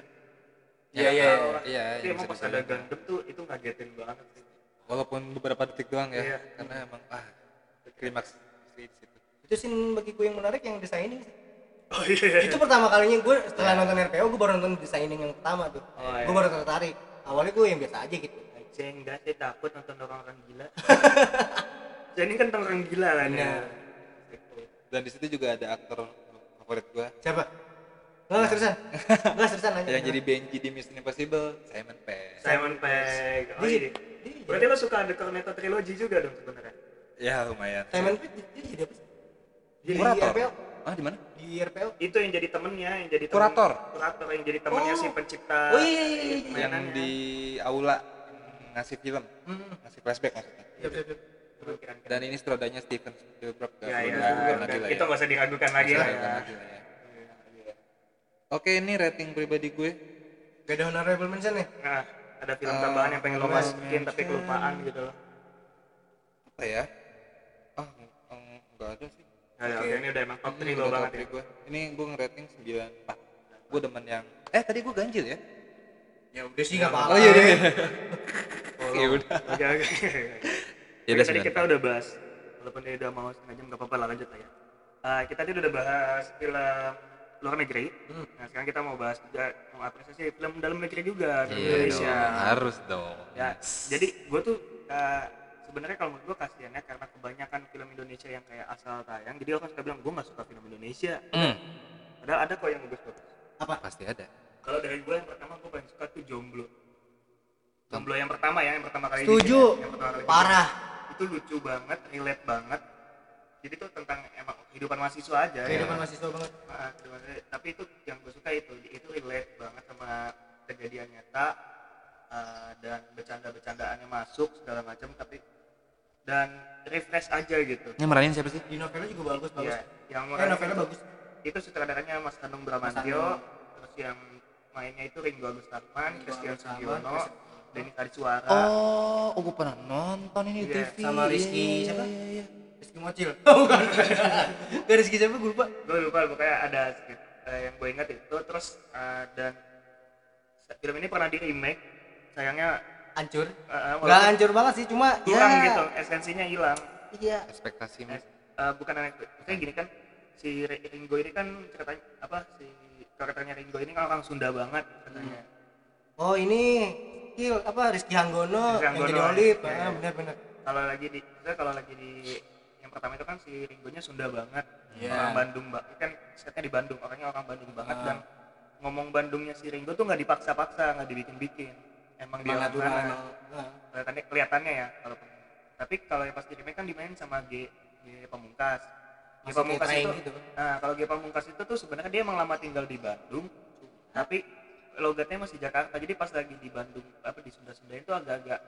Iya, iya, lah. iya, tapi iya, emang pas ada. Gundam tuh itu ngagetin banget sih walaupun beberapa detik doang ya Iya. karena emang ah klimaks di situ itu scene bagi gue yang menarik yang designing sih oh iya itu pertama kalinya gue setelah nonton RPO gue baru nonton designing yang pertama tuh Oh, iya. gue baru tertarik awalnya gue yang biasa aja gitu saya enggak saya takut nonton orang-orang gila jadi ini kan orang gila kan ya dan di situ juga ada aktor favorit gua siapa nggak seriusan nggak seriusan nanya yang jadi Benji di Mission Impossible Simon Pegg Simon Pegg oh iya berarti lo suka ada Cornetto Trilogy juga dong sebenarnya ya lumayan Simon Pegg dia- dia jadi apa sih di Kurator. RPO ah di mana di RPO itu yang jadi temennya yang jadi temen- Kurator. kurator yang jadi temennya Oh. si pencipta Oh, iya, iya, iya, iya. yang mainannya. di aula ngasih film Hmm. ngasih flashback maksudnya siap. Keren-keren. dan ini sutradanya Steven Spielberg ya, ya, lagi dan lah itu ya nggak usah diragukan lagi lah usah ya diragukan lagi lah ya. oke ini rating pribadi gue gak ada honorable mention nih nah ada film Ah, tambahan yang pengen lo masukin tapi kelupaan gitu loh apa ya ah eng- enggak ada sih Nah, ya, Oke. oke, ini udah emang top 3 Hmm, lo banget top ya. gue ini gue ngerating 94 gue demen yang eh tadi gue ganjil ya? Ya udah sih nggak apa-apa. Oh iya iya Oh, ya udah. Oke <laughs> oke. Ya udah, tadi kita udah bahas walaupun dia udah mau setengah jam nggak apa-apa lah lanjut lah ya Eh, kita tadi udah bahas film luar negeri. Hmm. nah sekarang kita mau bahas juga mau apresiasi film dalam negeri juga film Iya Indonesia. dong, harus dong. Ya jadi gue tuh eh, sebenarnya kalau menurut gue kasihannya karena kebanyakan film Indonesia yang kayak asal tayang jadi orang suka bilang gue nggak suka film Indonesia. Hmm, padahal ada kok yang bagus-bagus. Apa? Pasti ada. Kalau dari gue yang pertama gue paling suka tuh Jomblo. Jomblo yang pertama ya yang pertama kali setuju. ya, yang pertama kali parah. itu lucu banget relate banget. Jadi tuh tentang emang kehidupan mahasiswa aja kehidupan ya. mahasiswa banget. Ah, kehidupan mahasiswa. tapi itu yang gue suka itu itu relate banget sama kejadian nyata ah, dan bercanda-bercandaannya masuk segala macam tapi dan refresh aja gitu. Ini meranin siapa sih? Di novelnya juga bagus bagus. Iya, yang eh novelnya itu- bagus. itu sutradaranya Mas Hanung Bramantio terus yang mainnya itu Ringo Agus Tarman, Ringo Christian Agus Tarman, Sugiono, Denny Suara oh oh gue pernah nonton ini Iya, TV sama Rizky. Iya, siapa? iya, iya. Rizky Mocil. <laughs> Oh bukan. Gak Rizky siapa? Gue lupa. Gue lupa pokoknya ada eh, yang gue ingat itu. Terus eh, dan film ini pernah di remake sayangnya hancur. Eh, nggak hancur banget sih cuma kurang ya. gitu esensinya hilang. Iya. Ekspektasi Eh, eh, bukan aneh kayak gini kan si Ri- Ringo ini kan ceritanya apa si karakternya Ringo ini kan orang Sunda banget katanya oh ini Skill apa Rizky Hanggono, Rizky yang jadi Hanggono, Olip. iya, ah, iya. benar benar kalau lagi di kalau lagi di yang pertama itu kan si Ringonya Sunda banget. Iya. orang Bandung banget kan setnya di Bandung orangnya orang Bandung banget Ah. dan ngomong Bandungnya si Ringo tuh nggak dipaksa-paksa nggak dibikin-bikin emang dia natural. Nah, kelihatannya kelihatannya ya kalau tapi kalau yang pas di remake kan dimainin sama G G Pamungkas G Pamungkas itu gitu. nah kalau G Pamungkas itu tuh sebenarnya dia emang lama tinggal di Bandung tapi logatnya masih Jakarta jadi pas lagi di Bandung apa di Sunda Sunda itu agak-agak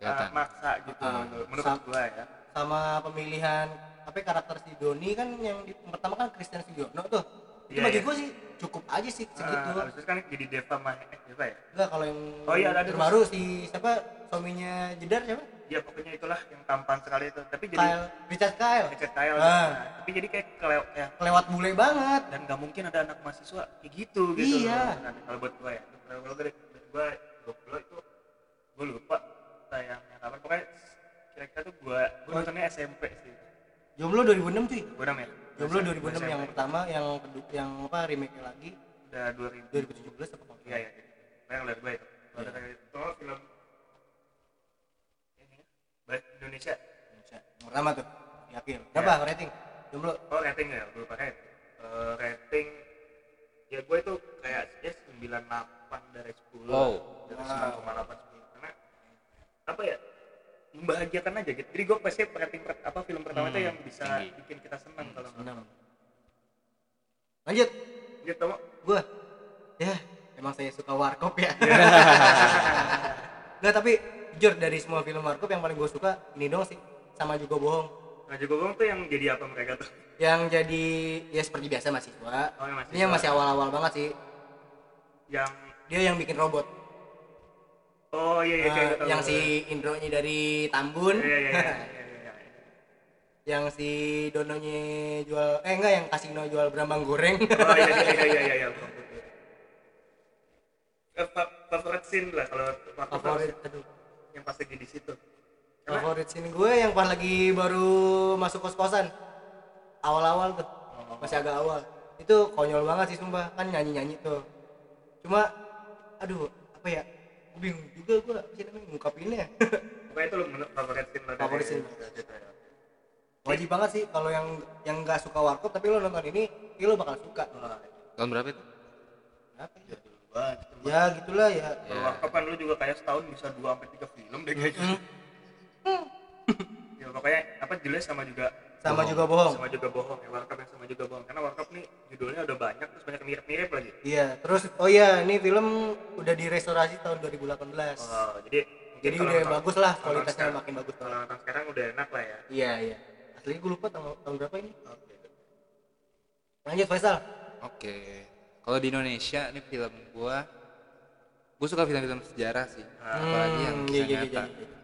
uh, maksa gitu Ah, menurut gua ya sama pemilihan ya, karakter si Doni kan yang di, yang pertama kan Christian Sugiono tuh itu Iya, bagi iya. gue sih cukup aja sih segitu Ah, habis itu kan jadi Deva Mah eh Deva ya enggak kalau yang Oh iya, ada- terbaru si siapa suaminya Jedar siapa ya pokoknya itulah yang tampan sekali itu tapi jadi Kyle Richard Kyle Richard Kyle Ah. nah, tapi jadi kayak kelewat ya kelewat bule banget dan nggak mungkin ada anak mahasiswa kayak gitu gitu Iya. Nah, kalau buat gua ya kalau dari gua gua itu gua lupa tayangnya kapan pokoknya kira-kira tuh gua gua nontonnya SMP sih Jomblo 2006 cuy gua namanya Jomblo 2006 yang pertama yang kedua yang apa remake lagi? Udah 2000 2017 apa iya ya yang lihat gua itu kalau Iya. itu oh, film ini ya, baik Indonesia. Indonesia. Yang pertama tuh yakin berapa rating? Jomblo. Oh rating ya? Gua lupa rating Eh, rating ya gua itu kayak ya 98 dari 10 Wow. dari Wow. 9,8 10 karena apa ya membahagiakan aja gitu. Jadi gue pasti rating per- apa film pertama itu Hmm, yang bisa tinggi. bikin kita senang kalau nonton. enam lanjut. Gitu mau gue ya emang saya suka warkop ya. <laughs> Nggak tapi jujur dari semua film warkop yang paling gue suka ini dong sih. Sama juga bohong. Nah juga bohong tuh yang jadi apa mereka tuh? Yang jadi ya seperti biasa mahasiswa. Oh, yang mahasiswa. ini yang masih awal-awal banget sih. Yang dia yang bikin robot oh iya iya gitu. yang si Indronya dari Tambun. Iya iya iya <laughs> iya, iya, yang si Dononya jual eh enggak yang kasino jual berambang goreng. Oh iya iya iya iya iya <laughs> Eh, fa- favorit scene lah kalau favorit aduh. yang pas lagi di situ. Favorit scene gue yang pas lagi baru masuk kos kosan awal-awal tuh. Oh. masih agak awal. Itu konyol banget sih sumpah. Kan nyanyi nyanyi tuh. Cuma aduh apa ya bingung juga gue sih namanya ngungkapinnya. Pokoknya itu menurut favorit scene lo Favorit scene. wajib banget sih kalau yang yang nggak suka warkop tapi lo nonton ini ya lo bakal suka. Tahun berapa itu? Apa ya? Wah, ya gitulah ya. Kalau warkop kan lu juga kayak setahun bisa 2 sampai 3 film deh kayaknya. <laughs> ya pokoknya apa jelas sama juga sama juga bohong. Sama juga bohong ya warkop yang sama juga bohong. Karena warkop nih judulnya udah banyak terus banyak mirip-mirip lagi. iya terus oh iya ini film udah direstorasi tahun 2018 Oh, jadi jadi udah nonton- bagus lah kualitasnya sekarang- makin bagus Kalau nonton sekarang udah enak lah ya. iya iya. Asli gue lupa tahun, tahun berapa ini. Oke. lanjut Faisal. Oke. Kalau di Indonesia ini film gua gua suka film-film sejarah sih. Apalagi yang Hmm, kisah iya, iya, nyata. iya, iya.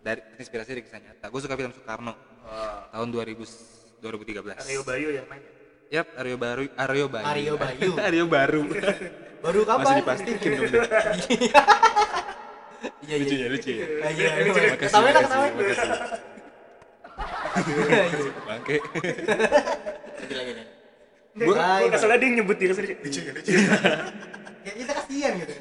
dari inspirasi dari kisah nyata. Gua suka film Soekarno Oh, tahun 2000 2013 Aryo Bayu yang main. ya? Yap, Aryo Baru, Aryo Bayu. Aryo Bayu. <laughs> Aryo Baru. <laughs> baru kapan Masih dipastikan dong. <laughs> Iya iya lucu ya, lucu ya. Iya iya Makasih, makasih, makasih. Bangke. Lagi, lagi, lagi. Gue Bye, bye. kesel dia nyebut diri sendiri. Lucu ya, lucu. ya kita kasihan gitu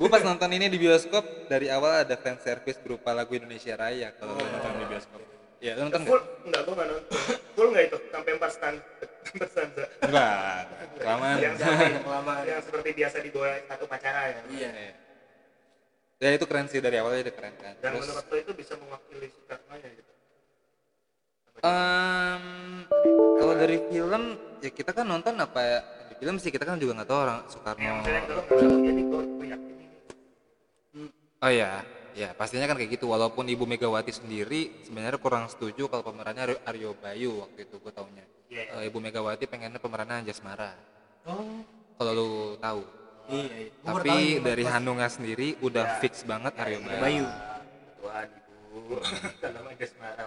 Gue pas nonton ini di bioskop dari awal ada fan service berupa lagu Indonesia Raya kalau lo nonton di bioskop. Iya, nonton Full nggak? enggak gua enggak nonton. Full enggak <coughs> itu sampai 4 stand <coughs> 4 stanza. Enggak. Kelamaan. Yang seperti, <laughs> kelamaan yang seperti biasa dibawa satu pacara ya. iya Iya. Ya itu keren sih dari awalnya itu keren kan. Dan Terus menurut lo itu bisa mewakili Soekarno ya gitu. em, kalau dari film ya kita kan nonton apa ya di film sih kita kan juga nggak tahu orang Soekarno. Yang misalnya ini. Oh iya, ya pastinya kan kayak gitu. Walaupun Ibu Megawati sendiri sebenarnya kurang setuju kalau pemerannya Aryo- Bayu waktu itu gue taunya. Iya. Eh, Ibu Megawati pengennya pemerannya Anjasmara. oh Kalau lu tahu. iya iya tahu Tapi ini, dari Mas. Hanunga sendiri udah fix banget Aryo Bayu. Bayu Tuhan ibu. Kalau mah Jasmara.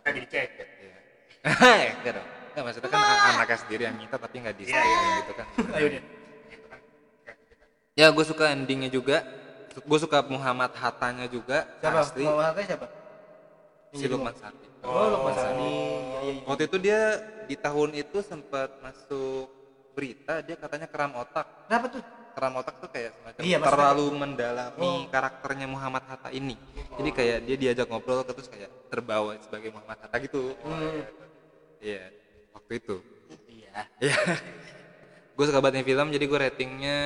Kan jadi cek. ya. Iya. <laughs> Enggak dong. Enggak maksudnya kan an- anaknya sendiri yang minta tapi nggak di Iya, iya. gitu kan. ayo deh kan. Ya gue suka endingnya juga. Gue suka Muhammad Hattanya juga. siapa Asli. mau hatnya siapa Si Lukman Sardi. oh Lukman Sani iya iya iya. Waktu itu dia di tahun itu sempat masuk berita dia katanya keram otak. kenapa tuh Keram otak tuh kayak semacam Iya, maksudnya- terlalu mendalami Oh. karakternya Muhammad Hatta ini. Jadi kayak dia diajak ngobrol terus kayak terbawa sebagai Muhammad Hatta gitu. Hmm. Iya, waktu itu. iya Iya. <laughs> gue suka banget nih film jadi gue ratingnya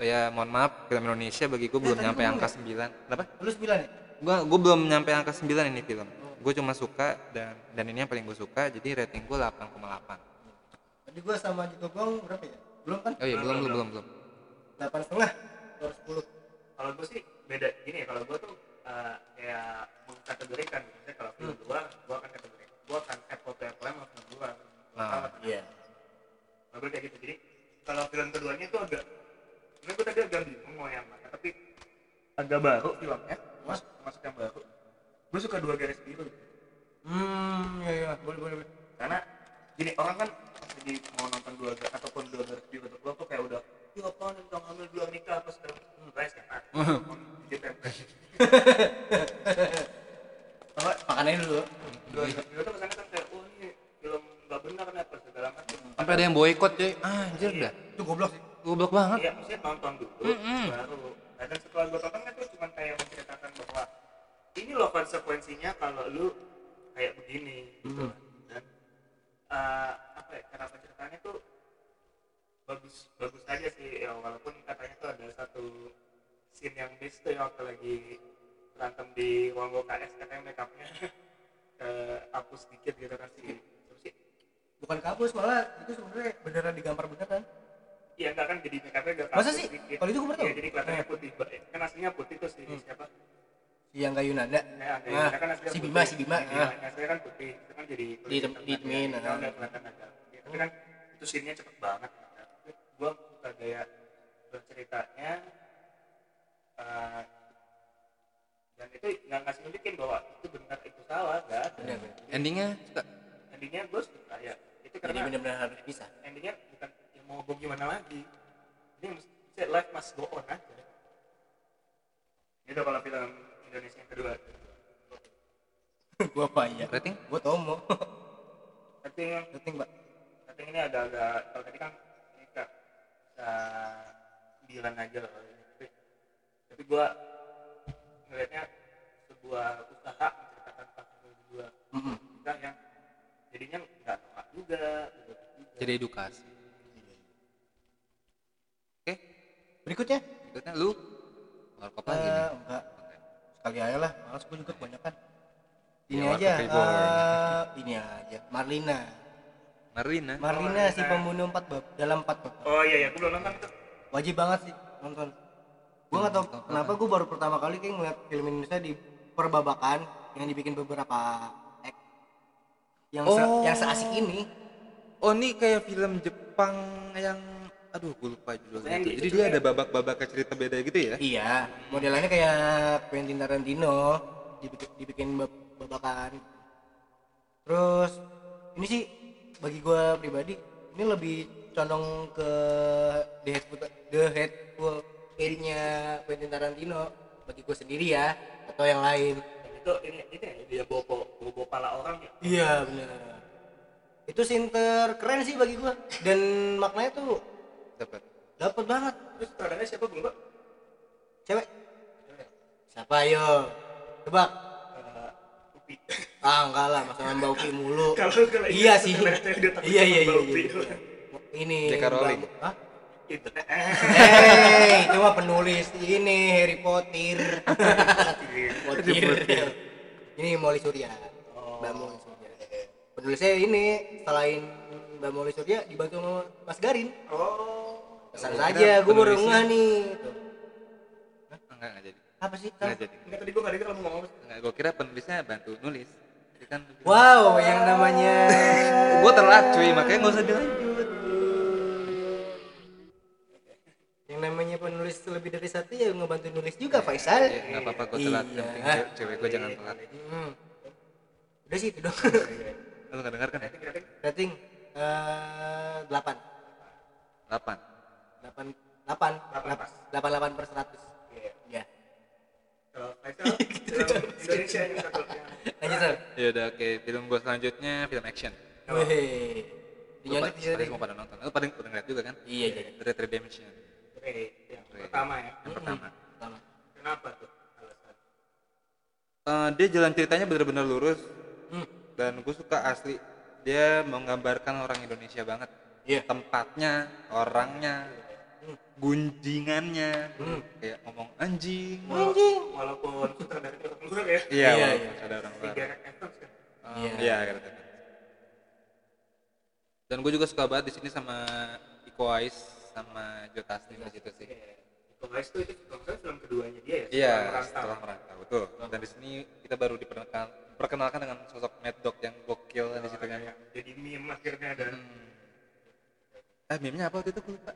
ya mohon maaf film Indonesia bagi gue belum tadi nyampe ngomong angka 9 kenapa? lu sembilan ya gue gue belum nyampe angka 9 ini film gue cuma suka dan dan ini yang paling gue suka jadi rating gue 8,8 tadi gua sama juga gong berapa ya belum kan oh iya belum belum belum belum delapan setengah dua sepuluh Kalau gue sih beda gini ya. Kalau gue tuh eh, kayak mengkategorikan. Misalnya kalau film luar, gue akan kategori. Gue akan add foto yang lain sama film luar. Nah, iya Kalau gue kayak gitu. Jadi kalau film keduanya itu agak sebenarnya gue tadi agak bingung mau yang mana tapi agak baru filmnya mas masuk yang baru. Gue suka dua garis biru. Hmm iya iya. Boleh boleh boleh. karena gini orang kan lagi mau nonton dua garis ataupun dua garis biru untuk lo tuh kayak udah ya apa nih udah ngambil dua nikah apa segala macam. Hmm, guys kan jadi tempe apa? Makannya dulu. Dua garis biru tuh kesannya kan kayak ini nggak benar nih apa segala macam sampai ada yang boykot cuy ah, anjir dah itu goblok sih goblok banget Iya, maksudnya nonton dulu, Mm-mm. baru. Nah, dan setelah gue tonton kan tuh cuma kayak menceritakan bahwa ini loh konsekuensinya kalau lu kayak begini, gitu. Dan eh, apa ya, cara penceritaannya tuh bagus, bagus aja sih. Ya, walaupun katanya tuh ada satu scene yang miss tuh ya waktu lagi berantem di ruang KS katanya make upnya <laughs> ke hapus dikit gitu kan sih. Terus bukan kabus malah itu sebenarnya beneran digambar beneran Iya enggak kan jadi make upnya agak Masa sih? sedikit. Kalau itu gue baru. Iya, jadi kelihatannya putih. Kan aslinya putih tuh si siapa? si yang kayu nanda Ya, ada Ah, yang kan aslinya si putih. Bima si Bima Iya, ah. aslinya kan putih. Itu kan jadi Di- ditemin, Ya, ah. udah kelihatan agak. Ya, tapi kan itu scene-nya cepet banget. Gua suka gaya berceritanya eh, dan itu nggak ngasih nunjukin bahwa itu benar itu salah nggak ada endingnya suka endingnya gue suka ya itu jadi karena bener-bener harus bisa. endingnya bukan yang mau gue gimana lagi. Ini mesti life must go on aja. Itu kalau film Indonesia yang kedua. <laughs> Gua apa ya? Rating? Gua tomo. Tapi <laughs> rating mbak tapi ini agak-agak kalau tadi kan ini kak bisa sembilan aja lah ini. tapi tapi gue ngelihatnya sebuah usaha menceritakan tentang dua Mm-mm. kita yang jadinya nggak juga jadi edukasi. Oke. Berikutnya? Berikutnya lu. Warkop lagi nih? Eh, enggak. Sekali aja lah. Males gua juga kebanyakan. Ini Ya, aja eh, ini aja. Marlina. Marlina. Marlina si Marlina. pembunuh empat bab dalam empat bab. Oh iya ya gue belum nonton itu wajib banget sih nonton. Gue nggak tahu Nonton. kenapa gue baru pertama kali kayak ngeliat film Indonesia di perbabakan yang dibikin beberapa yang se Oh. yang seasik ini. Oh ini kayak film Jepang yang aduh gue lupa judulnya Yang itu. di- jadi dia ada babak-babak cerita beda gitu ya? Iya modelannya kayak Quentin Tarantino dibikin, dibikin bab- babakan. Terus ini sih bagi gue pribadi ini lebih condong ke The Hateful The Hateful Eight-nya Quentin Tarantino. Bagi gue sendiri ya atau yang lain itu ini ini ya dia bobo bobo pala orang ya Iya benar. Itu scene terkeren sih bagi gua dan maknanya tuh dapat dapat banget. terus sutradaranya siapa belum Mbak? Cewek. Siapa ayo? Tebak. Eh, Upi Ah enggak lah, masa Mbak Upi mulu. <laughs> kalau iya sih. Iya iya iya. Iya, iya. Ini. J.K. Rowling. Hah? Itu Hei, itu mah penulis ini Harry Potter. Potter. ini Molly Surya. Mbak Molly Surya. Penulisnya ini selain Mbak Molly Surya dibantu sama Mas Garin. oh Pesan Oh, saja, gue baru ngeh nih. Enggak enggak jadi Apa sih? enggak jadi enggak tadi gue nggak dengar kamu ngomong apa. enggak gue kira penulisnya bantu nulis Jadi kan Wow, yang namanya gue telat cuy makanya nggak usah dilanjut yang namanya penulis lebih dari satu ya ngebantu nulis juga Faisal. ya nggak apa-apa gue telat Iya. yang penting ce- cewek gue jangan telat Hmm. Udah sih itu dong. <laughs> lu nggak dengar kan Rating, eh, delapan, 8 delapan, delapan, Delapan delapan, delapan per seratus. Iya. Ya. Kalau Faisal, <laughs> film Indonesia satu Lanjut Sal. ya udah oke film gue selanjutnya film action Wih. Di sini. pasti semua pada nonton lu pada udah ngeliat juga kan Iya, iya. Red Redemption Yang pertama ya. yang pertama Pertama. Kenapa tuh? Alasan. Eh, dia jalan ceritanya bener-bener lurus Hmm. dan gue suka asli dia menggambarkan orang Indonesia banget Iya. tempatnya orangnya gunjingannya Hmm. kayak ngomong anjing Anjing. Walaupun sutradara itu orang luar ya. iya Iya, walaupun iya. ada orang luar kan. Um, Iya. iya dan gue juga suka banget di sini sama Iko Uwais sama Joe Taslim di situ sih. Itu guys tuh itu salah film keduanya dia ya. iya setelah merantau. betul. Dan di sini kita baru diperkenalkan perkenalkan dengan sosok Mad Dog yang gokil di situ kan. Yang jadi meme akhirnya dan Hmm. eh meme-nya apa waktu itu? Gue lupa.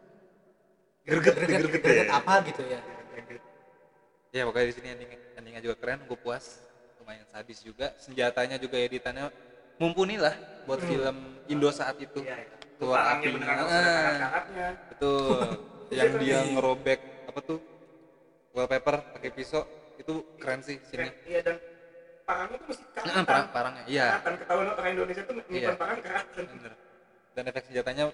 Greget, greget greget ya. apa gitu ya. ya pokoknya di sini ending endingnya juga keren gue puas. Lumayan sadis juga. Senjatanya juga editannya mumpuni lah buat film Indo saat itu. Iya, iya. Keluar Tangannya api beneran karat-karatnya. betul. <laughs> Yang dia ngerobek apa tuh wallpaper pakai pisau itu keren sih sini. Iya dan parangnya tuh mesti karatan. Nah, parang parangnya iya. Karatan ketahuan orang Indonesia tuh nyimpan Iya. parang karatan. bener. Dan efek senjatanya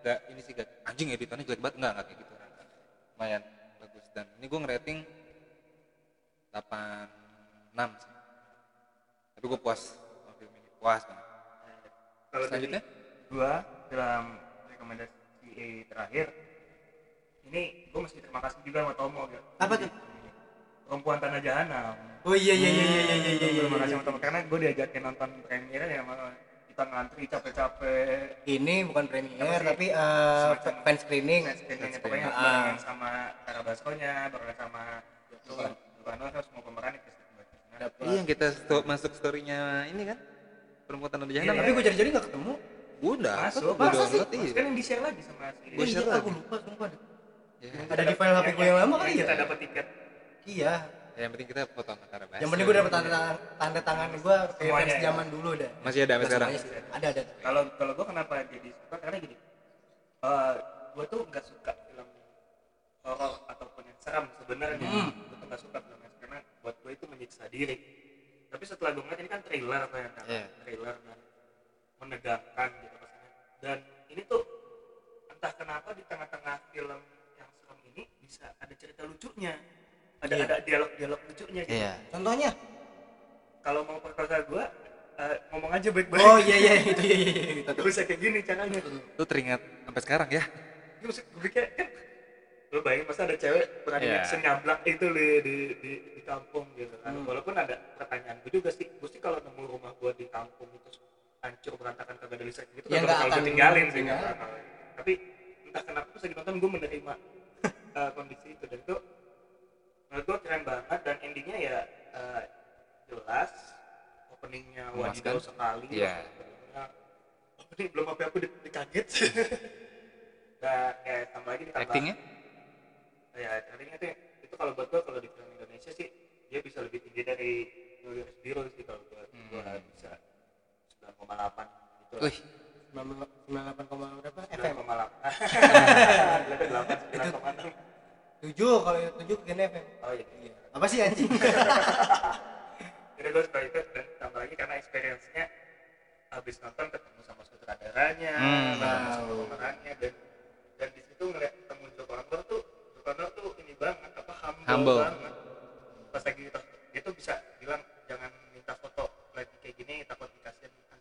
gak ini sih gak anjing editannya jelek banget. Enggak enggak kayak gitu. Lumayan bagus. Dan ini gue ngerating 86 sih. Tapi gue puas sama film ini puas banget. Kalau selanjutnya? gua dalam rekomendasi A terakhir ini gua mesti terima kasih juga sama Tomo ya. Apa tuh? Perempuan Tanah Jahanam. Oh iya iya iya iya iya iya iya. Terima kasih sama Tomo karena gua diajakin nonton premiere ya kita ngantri capek-capek ini bukan Apa premier sih? tapi Semacam- fan screening screeningnya Screening. pokoknya Ah. barengan sama Karabasconya, barengan sama Bukan harus mau pemeran itu. Iya yang kita masuk storynya ini kan perempuan tanah jahanam. Iya, tapi gue cari-cari nggak ketemu Gue udah Masuk, gue masa sih? download iya. Kan yang di share lagi sama si Gua iya share aku lagi. lupa sumpah deh. Ya, ada di file HP gue yang lama kali ya Kita dapat tiket. iya ya, yang penting kita foto sama Karabas. yang penting gue dapet tanda tangan tanda tangan gue kayak Semuanya fans ya. zaman dulu dah Masih ada sampai sekarang. ada ada Kalau kalau gue kenapa jadi suka karena gini. eh gue tuh nggak suka film horor ataupun yang seram sebenarnya. Hmm. Gue tuh nggak suka film yang karena buat gue itu menyiksa diri. Tapi setelah gue ngeliat ini kan trailer apa yang Iya. trailer dan menegangkan gitu rasanya. Dan ini tuh entah kenapa di tengah-tengah film yang serem ini bisa ada cerita lucunya. Ada Iya. ada dialog-dialog lucunya gitu. Iya. contohnya Kalau mau perkosa gue eh, ngomong aja baik-baik. oh iya iya itu iya iya iya <laughs> itu Gak usah kayak gini caranya. Lu teringat sampai sekarang ya? Gue maksud- gue pikir kan lo bayangin masa ada cewek berani Iya. action nyablak itu di, di, di, di kampung gitu kan Hmm. walaupun ada pertanyaan gue juga sih gue sih kalau nemu rumah gue di kampung itu hancur berantakan kagak ada listrik gitu Ya, gak bakal akan gue tinggalin sih bakal. tapi entah kenapa pas lagi nonton gue menerima <laughs> eh, kondisi itu. Dan itu menurut gue keren banget. Dan endingnya ya eh, jelas. Openingnya wadidaw sekali. Iya. Openingnya, opening belum apa aku di- dikaget. <laughs> Dan kayak tambah lagi ditambah Actingnya? ya actingnya tuh itu kalau buat gua kalau di film Indonesia sih dia bisa lebih tinggi dari New Year's Zero sih kalau gua Hmm. bisa 9,8 gitu Wih, 98 koma berapa FM 9,8 Gua ada 8 9,6 tujuh kalau yang tujuh ke FM oh iya. Iya. Apa sih anjing? <laughs> Jadi gua suka itu dan tambah lagi karena experience-nya habis nonton ketemu sama sutradaranya Hmm, sama pemerannya dan dan di situ ngeliat ketemu Joko Anwar tuh Joko Anwar tuh ini banget apa humble, Humble. banget. Pas lagi kita dia tuh bisa bilang jangan minta foto lagi kayak gini takut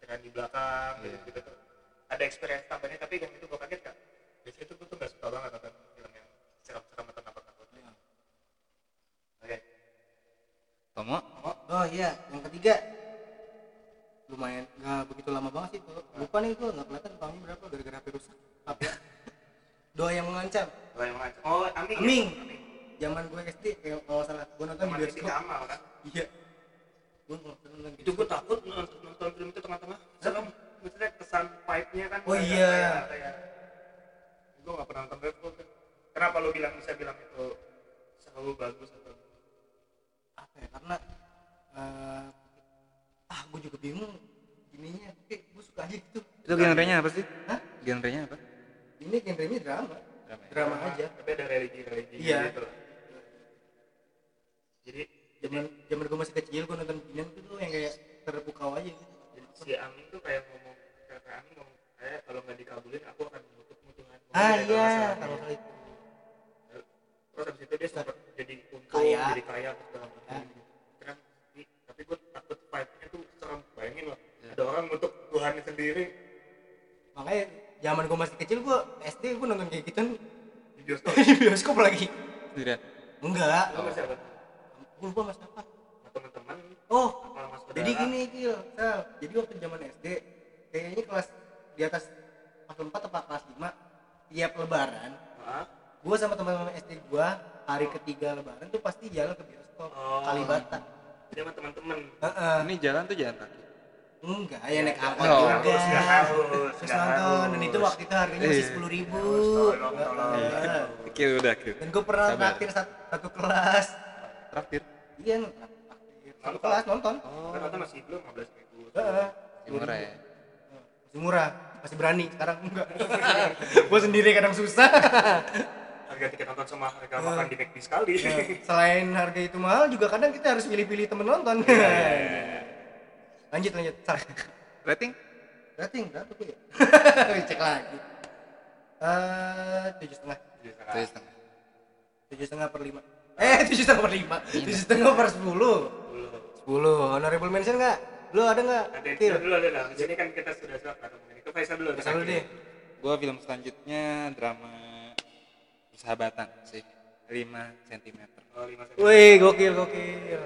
antrian di belakang Iya. gitu, gitu. Tuh ada experience tambahnya tapi yang itu gue kaget kan biasanya tuh gue tuh gak suka banget nonton film yang seram-seram atau nakut-nakut oke. Tomo? oh iya. Yang ketiga. Lumayan nggak begitu lama banget sih tuh lupa nih gue nggak kelihatan tahunnya berapa gara-gara HP rusak. Apa? <laughs> Doa yang mengancam. Doa yang mengancam. oh Aming ya? Aming. Aming. Zaman gue SD kayak kalau salah gue nonton di Teman bioskop. Kamal kan? Iya gue nonton itu gue takut nonton, nonton film itu tengah-tengah serem maksudnya kesan vibe-nya kan Oh iya. kayak- gue gak pernah nonton kan kenapa lo bilang bisa bilang itu selalu bagus atau apa ya karena eh, ah gue juga bingung ininya tapi gue suka aja gitu Itu genrenya apa sih? Hah? Genrenya apa? ini genrenya drama Drama ya? drama aja tapi ada religi-religi Iya. gitu jadi zaman zaman gue masih kecil gue nonton Binan tuh tuh yang kayak terpukau aja gitu. Jadi si Amin tuh kayak ngomong kayak Amin ngomong kayak kalau nggak dikabulin aku akan menutup mutungan ah iya. kalau hal itu. Terus habis itu dia sempat jadi untung Kaya. jadi kaya terus segala macam Ya. gitu. kan tapi gue takut vibe-nya tuh serem bayangin loh Ya. ada orang untuk Tuhannya sendiri. Makanya zaman gue masih kecil gue SD gue nonton kayak gitu. Di bioskop. <laughs> Di bioskop lagi. Sendirian? enggak. Apa gue lupa mas apa sama teman-teman oh mas jadi gini Kil Sal. jadi waktu zaman SD kayaknya kelas di atas kelas 4 atau kelas 5 tiap lebaran Hah? gue sama teman-teman SD gue hari ketiga lebaran tuh pasti jalan ke bioskop Oh. Kalibata jadi sama teman-teman Heeh. Ini jalan tuh jalan kaki. enggak ya naik angkot Oh. juga Harus, nggak harus, terus nggak nonton dan itu waktu itu harganya masih Iya. sepuluh ribu Tolong, tolong. Kil udah kil. dan gue pernah traktir satu, satu kelas Traktir. iya traktir satu Nonton. kelas nonton. Oh. kan nonton masih belum 15 ribu. Heeh. Masih murah ya. masih murah. Masih berani. Sekarang enggak. <laughs> Gue sendiri kadang susah. Harga tiket nonton sama harga makan di McD sekali. Selain harga itu mahal juga kadang kita harus pilih-pilih temen nonton. Iya, lanjut lanjut. Sar. Rating? rating berapa tuh ya? <laughs> Cek lagi. Eh, tujuh setengah. Tujuh setengah. tujuh setengah per lima eh tujuh setengah per lima. Tujuh setengah per sepuluh. Sepuluh. Honorable mention nggak? Lu ada nggak? Nanti Kil dulu dulu lah. Di sini kan kita sudah sudah kata mungkin itu Faisal dulu. Faisal dulu deh. Gua film selanjutnya drama persahabatan sih. 5 cm. Oh, lima cm. wih gokil gokil.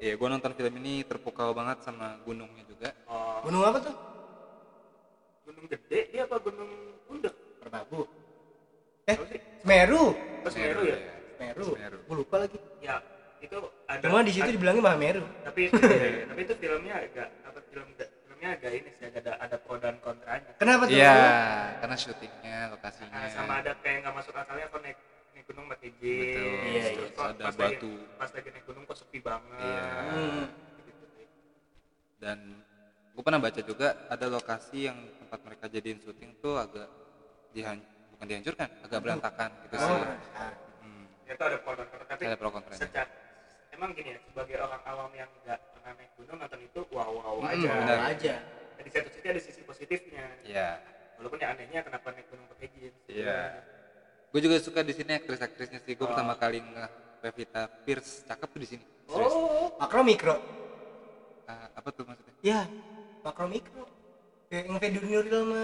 Iya, gua nonton film ini terpukau banget sama gunungnya juga. Oh, gunung apa tuh? Gunung gede dia apa gunung bundek Merbabu eh? Semeru. Oh, Semeru ya Semeru Semeru. gue lupa lagi ya itu ada cuma di situ ada- dibilangnya Mahameru tapi itu ya, ya, tapi itu filmnya agak apa film filmnya agak ini sih agak ada ada pro dan kontranya kenapa tuh Iya, karena syutingnya, lokasinya. Nah, sama ada kayak nggak masuk akalnya kok naik naik gunung pakai jeans Betul. Iya, terus iya. kok Ada pas batu. lagi, pas lagi naik gunung kok sepi banget Iya. Hmm. Gitu. Dan gue pernah baca juga ada lokasi yang tempat mereka jadiin syuting tuh agak dihan bukan dihancurkan, agak berantakan gitu oh sih. Itu ada pro dan kontra tapi Ada pro kontranya. secara emang gini ya sebagai orang awam yang nggak pernah naik gunung nonton itu wow wow Hmm, aja benar. aja di satu sisi ada sisi positifnya Iya. walaupun ya anehnya kenapa naik gunung pakai jeans Iya. Gue juga suka di sini aktris-aktrisnya sih. Gue Oh. pertama kali nge Pevita Pierce cakep tuh di sini. Serius. oh makro mikro Ah, apa tuh maksudnya? ya makro mikro kayak yang Fedi Nuril sama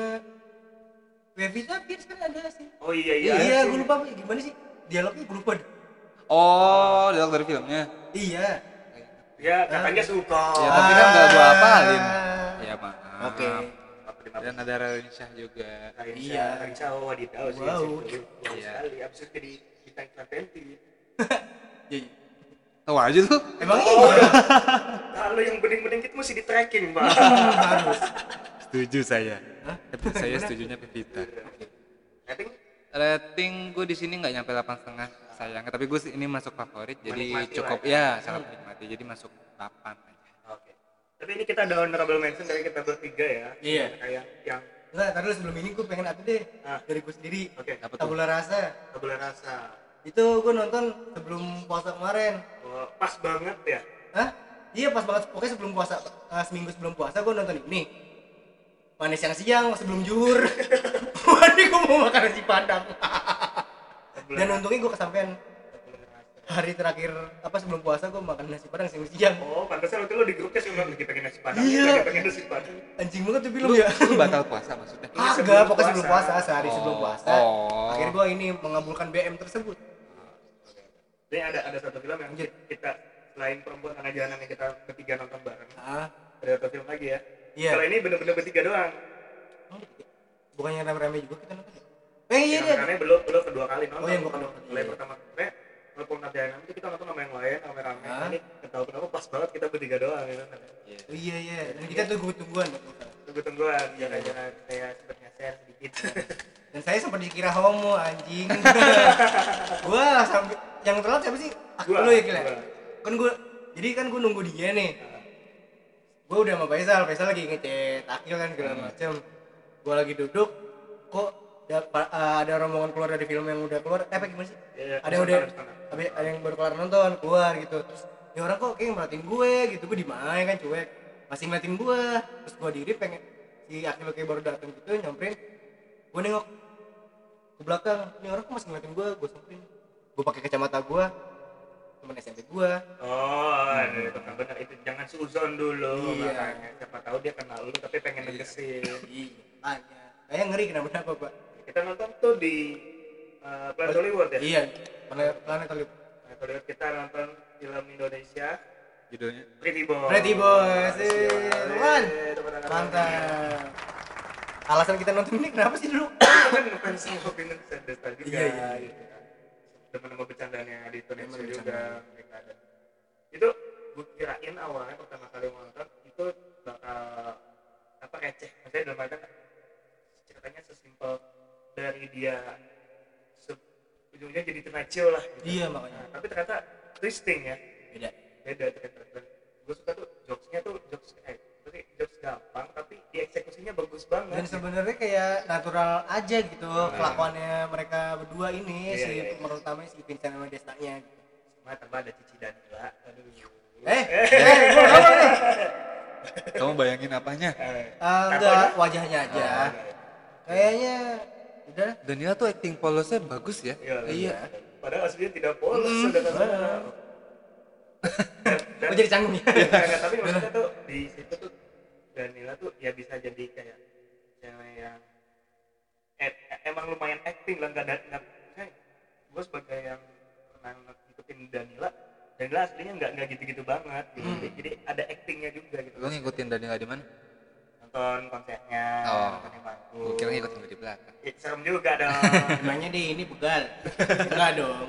Pevita Pierce kan ada sih oh iya iya iya gue lupa gimana sih dialognya deh. Oh, dialog dari filmnya. iya ya katanya suka Ya, tapi kan nggak gua apalin. Ya maaf. oke mana? Dan ada Shah juga. Iya. Raisa Wadidaw sih. Wow. sih. Wow Iya. sekali. Abis itu jadi bintang iklan Penti. Iya, iya. Tahu aja tuh. emang Oh, iya Kalau yang bening-bening itu mesti di tracking, Pak. harus <laughs> Setuju saya. Hah? Tapi saya setujunya Pevita. I think Rating gue di sini nggak nyampe 8 setengah sayang. Tapi gue ini masuk favorit, jadi Menikmati cukup lah ya. ya sangat menikmati. Jadi masuk 8 aja. Oke. Tapi ini kita ada honorable mention dari kita bertiga ya. Iya. Kayak yang Enggak, tadi sebelum ini gue pengen apa deh Ah. dari gue sendiri oke, tuh? tabula rasa tabula rasa. itu gue nonton sebelum puasa kemarin Oh, pas banget ya. Hah? Iya pas banget pokoknya sebelum puasa eh, seminggu sebelum puasa gue nonton ini manis yang siang sebelum juhur <laughs> Waduh gue mau makan nasi padang <laughs> dan untungnya gue rasa. hari terakhir apa sebelum puasa gue makan nasi padang siang siang Oh, pantasnya waktu lu di grupnya sih bilang lagi pengen nasi padang, Iya. pengen nasi padang. anjing banget tuh Lu, ya lu batal puasa maksudnya? Ini sebelum Agak, pokoknya sebelum puasa. sehari sebelum Oh. puasa. Oh. Akhirnya gue ini mengabulkan BM tersebut. Ini ada ada satu film yang Lanjut. kita selain perempuan tengah jalan yang kita bertiga nonton bareng. Ah, Ada satu film lagi ya. Iya. Kalau ini bener-bener bertiga doang. Bukannya rame-rame juga kita nonton ya? Eh iya iya. rame belum belum kedua kali nonton. Oh, yang gua kedua kali. Mulai pertama kali walaupun ada yang itu kita nonton sama yang lain rame-rame. Ini ketahu kenapa pas banget kita bertiga doang ya. Iya. Oh, iya iya. Dan kita tunggu tungguan. Tunggu tungguan jangan-jangan saya sempat ngeser sedikit. <laughs> Dan saya sempat dikira homo anjing. <laughs> gua sampai yang telat siapa sih? Ah, Gua, lu ya gila. gua. Kan gua jadi kan gua nunggu dia nih. Gua udah sama Faisal, Faisal lagi ngechat Akil kan segala macem. Gua lagi duduk, kok ada, eh, ada rombongan keluar dari film yang udah keluar. Eh apa gimana sih? Iya, ada yang udah habis ada, yang baru kelar nonton keluar gitu. Terus ya orang kok kayak merhatiin gue gitu gue di mana kan cuek. Masih ngeliatin gue. Terus gue diri pengen si Akil kayak baru datang gitu nyamperin. Gue nengok ke belakang ini orang kok masih ngeliatin gue? Gue samperin. Gue pakai kacamata gue temen SMP gue Oh, itu kan benar itu. Jangan suzon dulu Iya. makanya. Siapa tahu dia kenal lu tapi pengen negesin. Iya makanya. Kayak ngeri kenapa kenapa pak. Kita nonton tuh di uh, Planet Hollywood ya. iya planet planet Hollywood. Planet Hollywood. Kita nonton film Indonesia. Judulnya? Pretty Boy. Pretty tepuk tangan. mantap. Alasan kita nonton ini kenapa sih dulu? <coughs> Kan ngefans sama Vincent Desta juga Iya, iya, iya. gitu kan. teman sama bercandanya di Indonesia juga mereka ada. Itu gue kirain awalnya pertama kali nonton itu bakal apa receh. Maksudnya dalam artian ceritanya sesimpel dari dia ujungnya jadi ternacil lah gitu. iya makanya Nah, tapi ternyata twisting ya beda beda ternyata dan gue suka tuh jokesnya tuh jokes eh tapi jokes gampang tapi dieksekusinya bagus banget dan sebenarnya kayak natural aja gitu kelakuannya mereka berdua ini Iya, si iya, iya. pemeran utamanya si Vincent sama Destanya Cuma tambah ada Cici dan Ila. Aduh. eh eh gua nggak mau nih. Kamu bayangin apanya? Eh, Tatonya? enggak wajahnya aja oh, kayaknya udah Daniela tuh acting polosnya bagus ya. Iya. Iya. Padahal aslinya tidak polos saudara-saudara. <laughs> Dan- dan- oh jadi canggung ya Enggak, enggak, tapi maksudnya tuh di situ tuh Danila tuh ya bisa jadi kayak cewek yang eh, emang lumayan acting lah nggak ada nggak gue sebagai yang pernah ngikutin Danila Danila aslinya nggak nggak gitu-gitu banget gitu. Hmm. Jadi, jadi ada actingnya juga gitu Lo ngikutin Daniela di mana? Nonton konsernya Oh. nonton di panggung gue kira ngikut di belakang Ih, serem juga dong <laughs> Namanya deh ini begal. Enggak dong.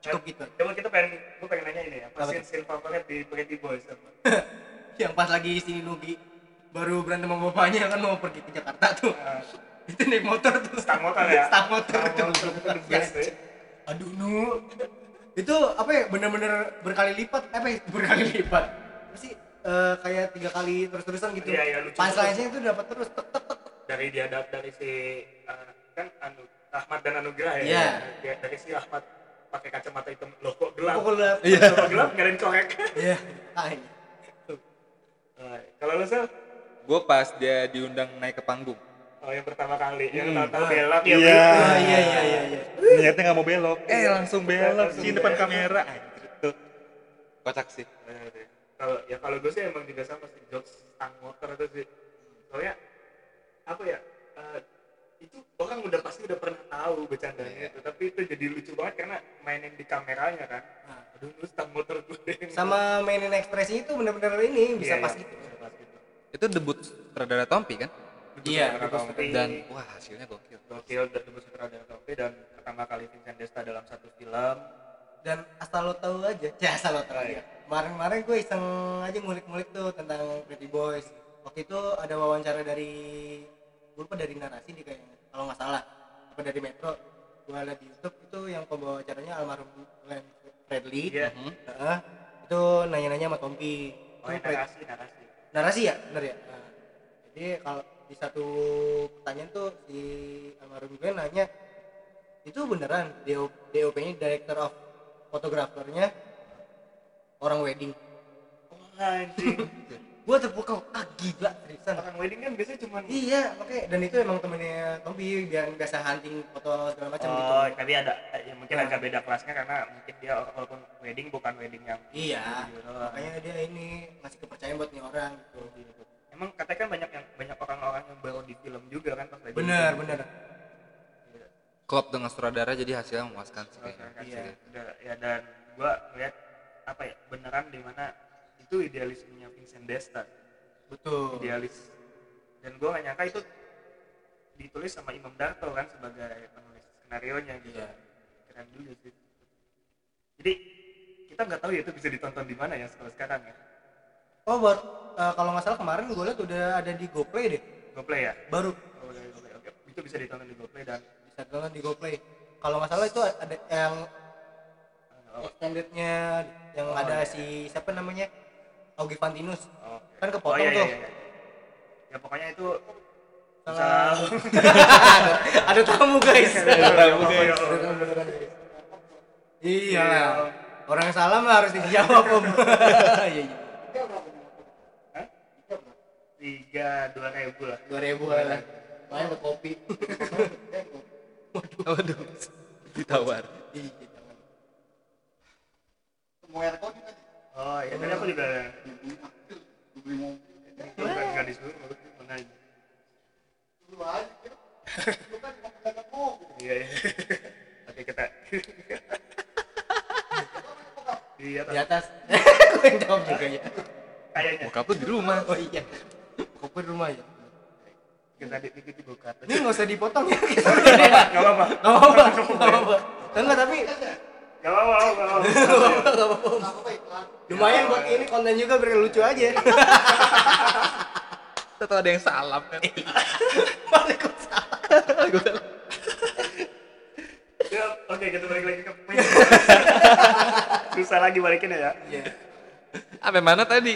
Cukup gitu. coba kita pengen gue pengen nanya ini ya apa scene scene favorit di Pretty Boys apa <laughs> Yang pas lagi si Nugi baru berantem sama bapaknya kan mau pergi ke Jakarta tuh. Ah, <laughs> Itu naik motor tuh. stang motor ya Stang motor Stang tuh. motor itu the best ya Aduh nu. Itu apa ya bener-bener berkali lipat apa ya berkali lipat. Apa sih eh, kayak tiga kali terus-terusan gitu. Iya, iya, lucu. Punchline-nya itu dapat terus. Tek, tek, tek. dari dia da- dari si eh, kan anu Ahmad dan Anugrah ya Iya. Dia- dari si Ahmad pakai kacamata hitam loh kok gelap Pukul lah. Iya. kok gelap nyalain korek Iya. Iya. Kalau lu sel gue pas dia diundang naik ke panggung oh yang pertama kali yang Hmm. tahu belok ya Iya. belok. Ah, iya iya iya iya. niatnya nggak mau belok eh langsung belok di depan kamera anjir tuh kocak sih deh. Kalau ya kalau gue sih emang juga sama sih jokes tang motor itu sih soalnya apa ya eh, itu orang udah pasti udah pernah tahu bercandanya Iya. itu tapi itu jadi lucu banget karena mainin di kameranya kan Nah. aduh lu tang motor gue deh Sama mainin ekspresi itu bener-bener ini bisa Iya, pas iya. gitu. Bisa pas gitu itu debut sutradara Tompi kan Iya, Sutradara debut Tompi. dan wah hasilnya gokil gokil dan debut sutradara Tompi dan pertama kali Vincent Desta dalam satu film Dan asal lo tahu aja, ya asal lo tahu aja. iya. Kemarin-kemarin gue iseng aja ngulik-ngulik tuh tentang Pretty Boys. Waktu itu ada wawancara dari gue lupa dari narasi di kayaknya kalau nggak salah apa dari Metro gue lihat di YouTube itu yang pembawa acaranya almarhum Glenn Fredly Iya. Mhm. Heeh. itu nanya-nanya sama Tompi oh Fred- narasi narasi narasi ya bener ya Nah, jadi kalau di satu pertanyaan tuh si almarhum Glenn nanya itu beneran DOP nya director of fotografernya orang wedding. Oh anjing. <laughs> Gua terpukau ah gila seriusan. Orang wedding kan biasanya cuma iya makanya dan itu emang temennya Tompi biar biasa hunting foto segala macam gitu. Oh tapi ada ya mungkin Nah. agak beda kelasnya karena mungkin dia walaupun wedding bukan wedding yang iya. Makanya dia ini ngasih kepercayaan buat nih orang gitu. Emang katanya kan banyak yang banyak orang-orang yang baru di film juga kan pas lagi bener bener. Klop dengan sutradara jadi hasilnya memuaskan sih. Kayaknya. Iya. ya dan gua ngeliat apa ya beneran di mana itu idealismenya Vincent Desta. Betul. Idealis. Dan gua gak nyangka itu ditulis sama Imam Darto kan sebagai penulis skenario nya gitu. Iya. keren juga sih. Jadi kita nggak tahu ya itu bisa ditonton di mana ya kalau sekarang ya. Oh baru eh, kalau nggak salah kemarin gue lihat udah ada di GoPlay deh. GoPlay ya? Baru. Oh, udah GoPlay oke. Itu bisa ditonton di GoPlay dan bisa banget di GoPlay. Kalau nggak salah itu ada yang oh, extendednya yang Oh, ada iya. si siapa namanya? Augie Fantinus. Oh, kan kepotong iya, iya, tuh. iya, iya. ya pokoknya itu Salah. <laughs> ada tamu guys. Tamu, guys. Ada tamu, iya orang yang salah mah harus dijawab om. <laughs> Iya iya. Tiga dua ribu lah. Dua ribu lah. Main kopi <laughs> waduh. Ditawar. Iya, oh iya tadi aku juga bukan nggak disuruh mana aja iya iya. Oke kita iya di atas. <laughs> Gue jawab juga ya. Kayaknya. Bokap lu di rumah. Oh iya. Di rumah ya kita di itu dibuka ini nggak usah dipotong ya. <laughs> Nggak apa-apa. Nggak apa-apa. Nggak apa-apa enggak tapi <laughs> nggak apa-apa nggak apa-apa. Lumayan buat ini konten juga biar lucu aja. <laughs> Atau ada yang salam kan? Waalaikumsalam ya oke kita balik lagi ke susah lagi balikin ya. Iya. Apa mana tadi?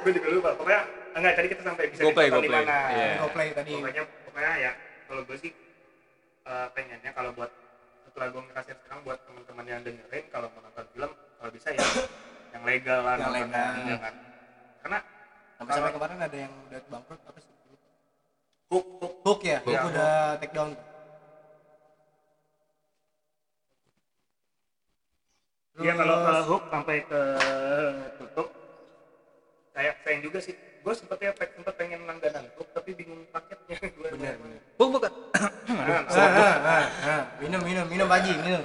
Gue juga lupa. Pokoknya enggak tadi kita sampai bisa GoPlay, ditonton di GoPlay. mana. Iya. GoPlay tadi. Pokoknya pokoknya ya kalau gue sih eh, pengennya kalau buat setelah gue ngerasain sekarang buat teman-teman yang dengerin kalau mau nonton film kalau bisa ya yang legal lah Yang legal. jangan karena sampai sampai kemarin ada yang udah bangkrut apa sih? Hook hook. Hook ya? Iya, Hook udah take down. Iya kalau ke Terus- hook sampai ke tutup saya sayang juga sih gue sempet ya pe- sempet pengen langganan hook tapi bingung paketnya. <laughs> Gue bener bener. Oh <coughs> bukan ah, ah, ah, minum minum minum Haji minum.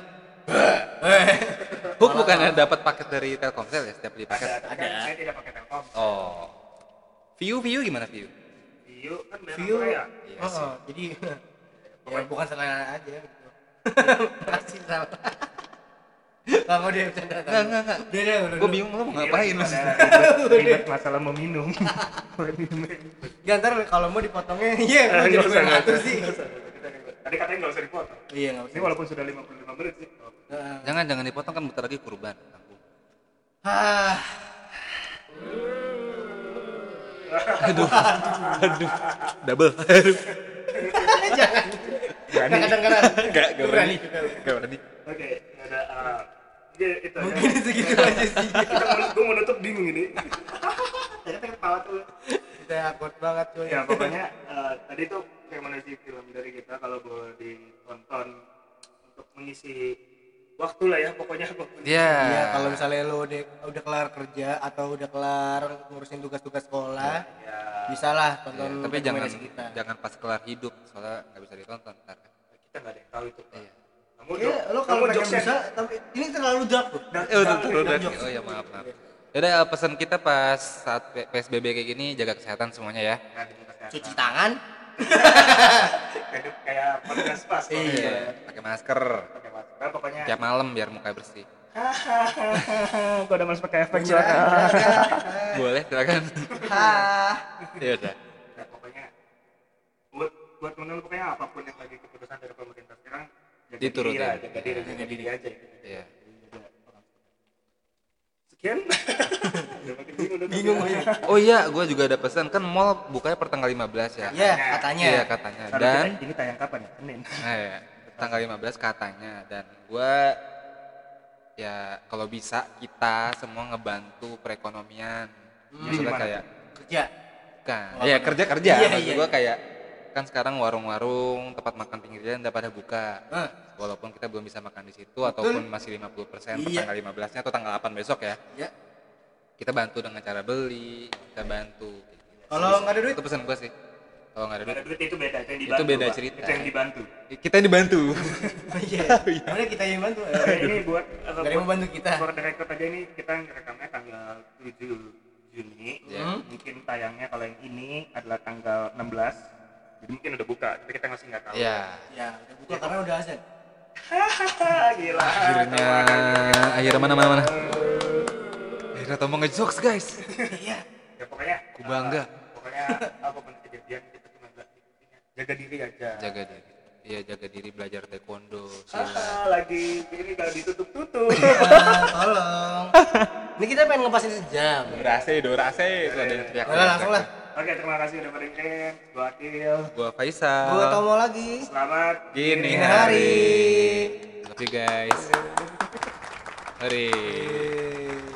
Hook bukannya dapat paket dari Telkomsel ya setiap beli ada, paket. Ada, kan saya tidak pakai telkom oh. View view gimana view View kan view Korea. Iya oh, sih. oh, jadi ya <laughs> bukan selera aja gitu. <laughs> Pasti salah Gak mau dia bercanda Nggak, nggak, nggak. Dia dia udah gue bingung lo mau ngapain Iya, mas ada ribet- masalah mau minum. <laughs> Ya ntar kalau mau dipotongnya <laughs> Iya Eh, nggak usah, ngatur usah, sih. Tadi katanya nggak usah dipotong. Iya nggak Ini usah walaupun sudah 55 menit sih. Jangan jangan dipotong kan bentar lagi kurban Ah, <laughs> aduh aduh double jangan Berani. Nggak kedengeran Enggak, enggak berani. juga. Enggak berani. Oke, ada uh, ya, itu. Mungkin segitu <laughs> aja sih Kita gue mau nutup bingung ini. <laughs> Ternyata ketawa tuh. Kita akut banget cuy Ya pokoknya uh, tadi tuh rekomendasi film dari kita kalau boleh ditonton untuk mengisi waktu lah ya pokoknya. <laughs> Iya. Iya, kalau misalnya lo udah udah kelar kerja atau udah kelar ngurusin tugas-tugas sekolah, Ya, bisa lah tonton tapi jangan kita. jangan pas kelar hidup soalnya nggak bisa ditonton ntar kita nggak ada yang tahu itu. Pak. Iya. Kamu Iya, lo kalau kamu pengen bisa, tapi ini terlalu dark loh. Dark Eh, udah, sekali, udah, dark udah. jokes. Oh ya maaf maaf. Yaudah eh, pesan kita pas saat PSBB kayak gini jaga kesehatan semuanya ya. Nah. Cuci tangan. <laughs> Kayak podcast pas. Iya. Pakai masker Pakai masker pokoknya. tiap malam biar muka bersih. <laughs> Gue udah males pakai efek Iya. Boleh silakan. Ya udah. Ya, pokoknya buat buat menurut pokoknya apa pun yang lagi keputusan dari pemerintah sekarang jaga Diturutin. diri lah, jaga diri, jaga diri aja. gitu. Iya. Sekian. <laughs> Bingung, gue. Oh iya, gue juga ada pesan kan mall bukanya per tanggal 15 ya. Iya, katanya. Iya katanya. Dan ini tayang kapan ya? Senin. Nah, <laughs> ya, tanggal 15 katanya dan gua ya kalau bisa kita semua ngebantu perekonomian. Maksudnya gimana? kayak Kerja. kan. Oh, ya benar. kerja kerja. Iya, Maksud iya, gua iya. kayak kan sekarang warung-warung tempat makan pinggir jalan udah pada buka. Walaupun kita belum bisa makan di situ ataupun masih 50% per Iya. tanggal 15-nya atau tanggal 8 besok ya. Ya. Kita bantu dengan cara beli, kita bantu. Kalau nggak ada duit, Itu pesan gua sih. Kalau nggak ada Ada duit, itu beda, itu yang Itu dibantu. beda Pak. cerita. Itu yang dibantu. kita yang dibantu. <laughs> <laughs> iya. Mana kita yang bantu? Eh, ini buat ada yang membantu kita. The record aja ini kita ngerekamnya tanggal 7 Juni. Ya. Mungkin tayangnya kalau yang ini adalah tanggal 16. Jadi mungkin udah buka, tapi kita masih nggak tahu. Ya. Ya, udah buka karena udah azan. Gila. akhirnya akhirnya mana mana mana akhirnya Tomo ngejokes guys Iya. Ya pokoknya Ku bangga. eh, pokoknya apa pun kejadian kita cuma nggak intinya jaga diri aja. jaga diri iya jaga diri belajar taekwondo Ah, lagi ini kalau ditutup-tutup. Ya, tolong. <laughs> Ini kita pengen ngepasin sejam. durasi teriak Udah langsung lah. Oke, terima kasih udah dengerin. Gua Akil. gua Faisal Gua Tomo lagi. Selamat gini Ini hari. love you guys hari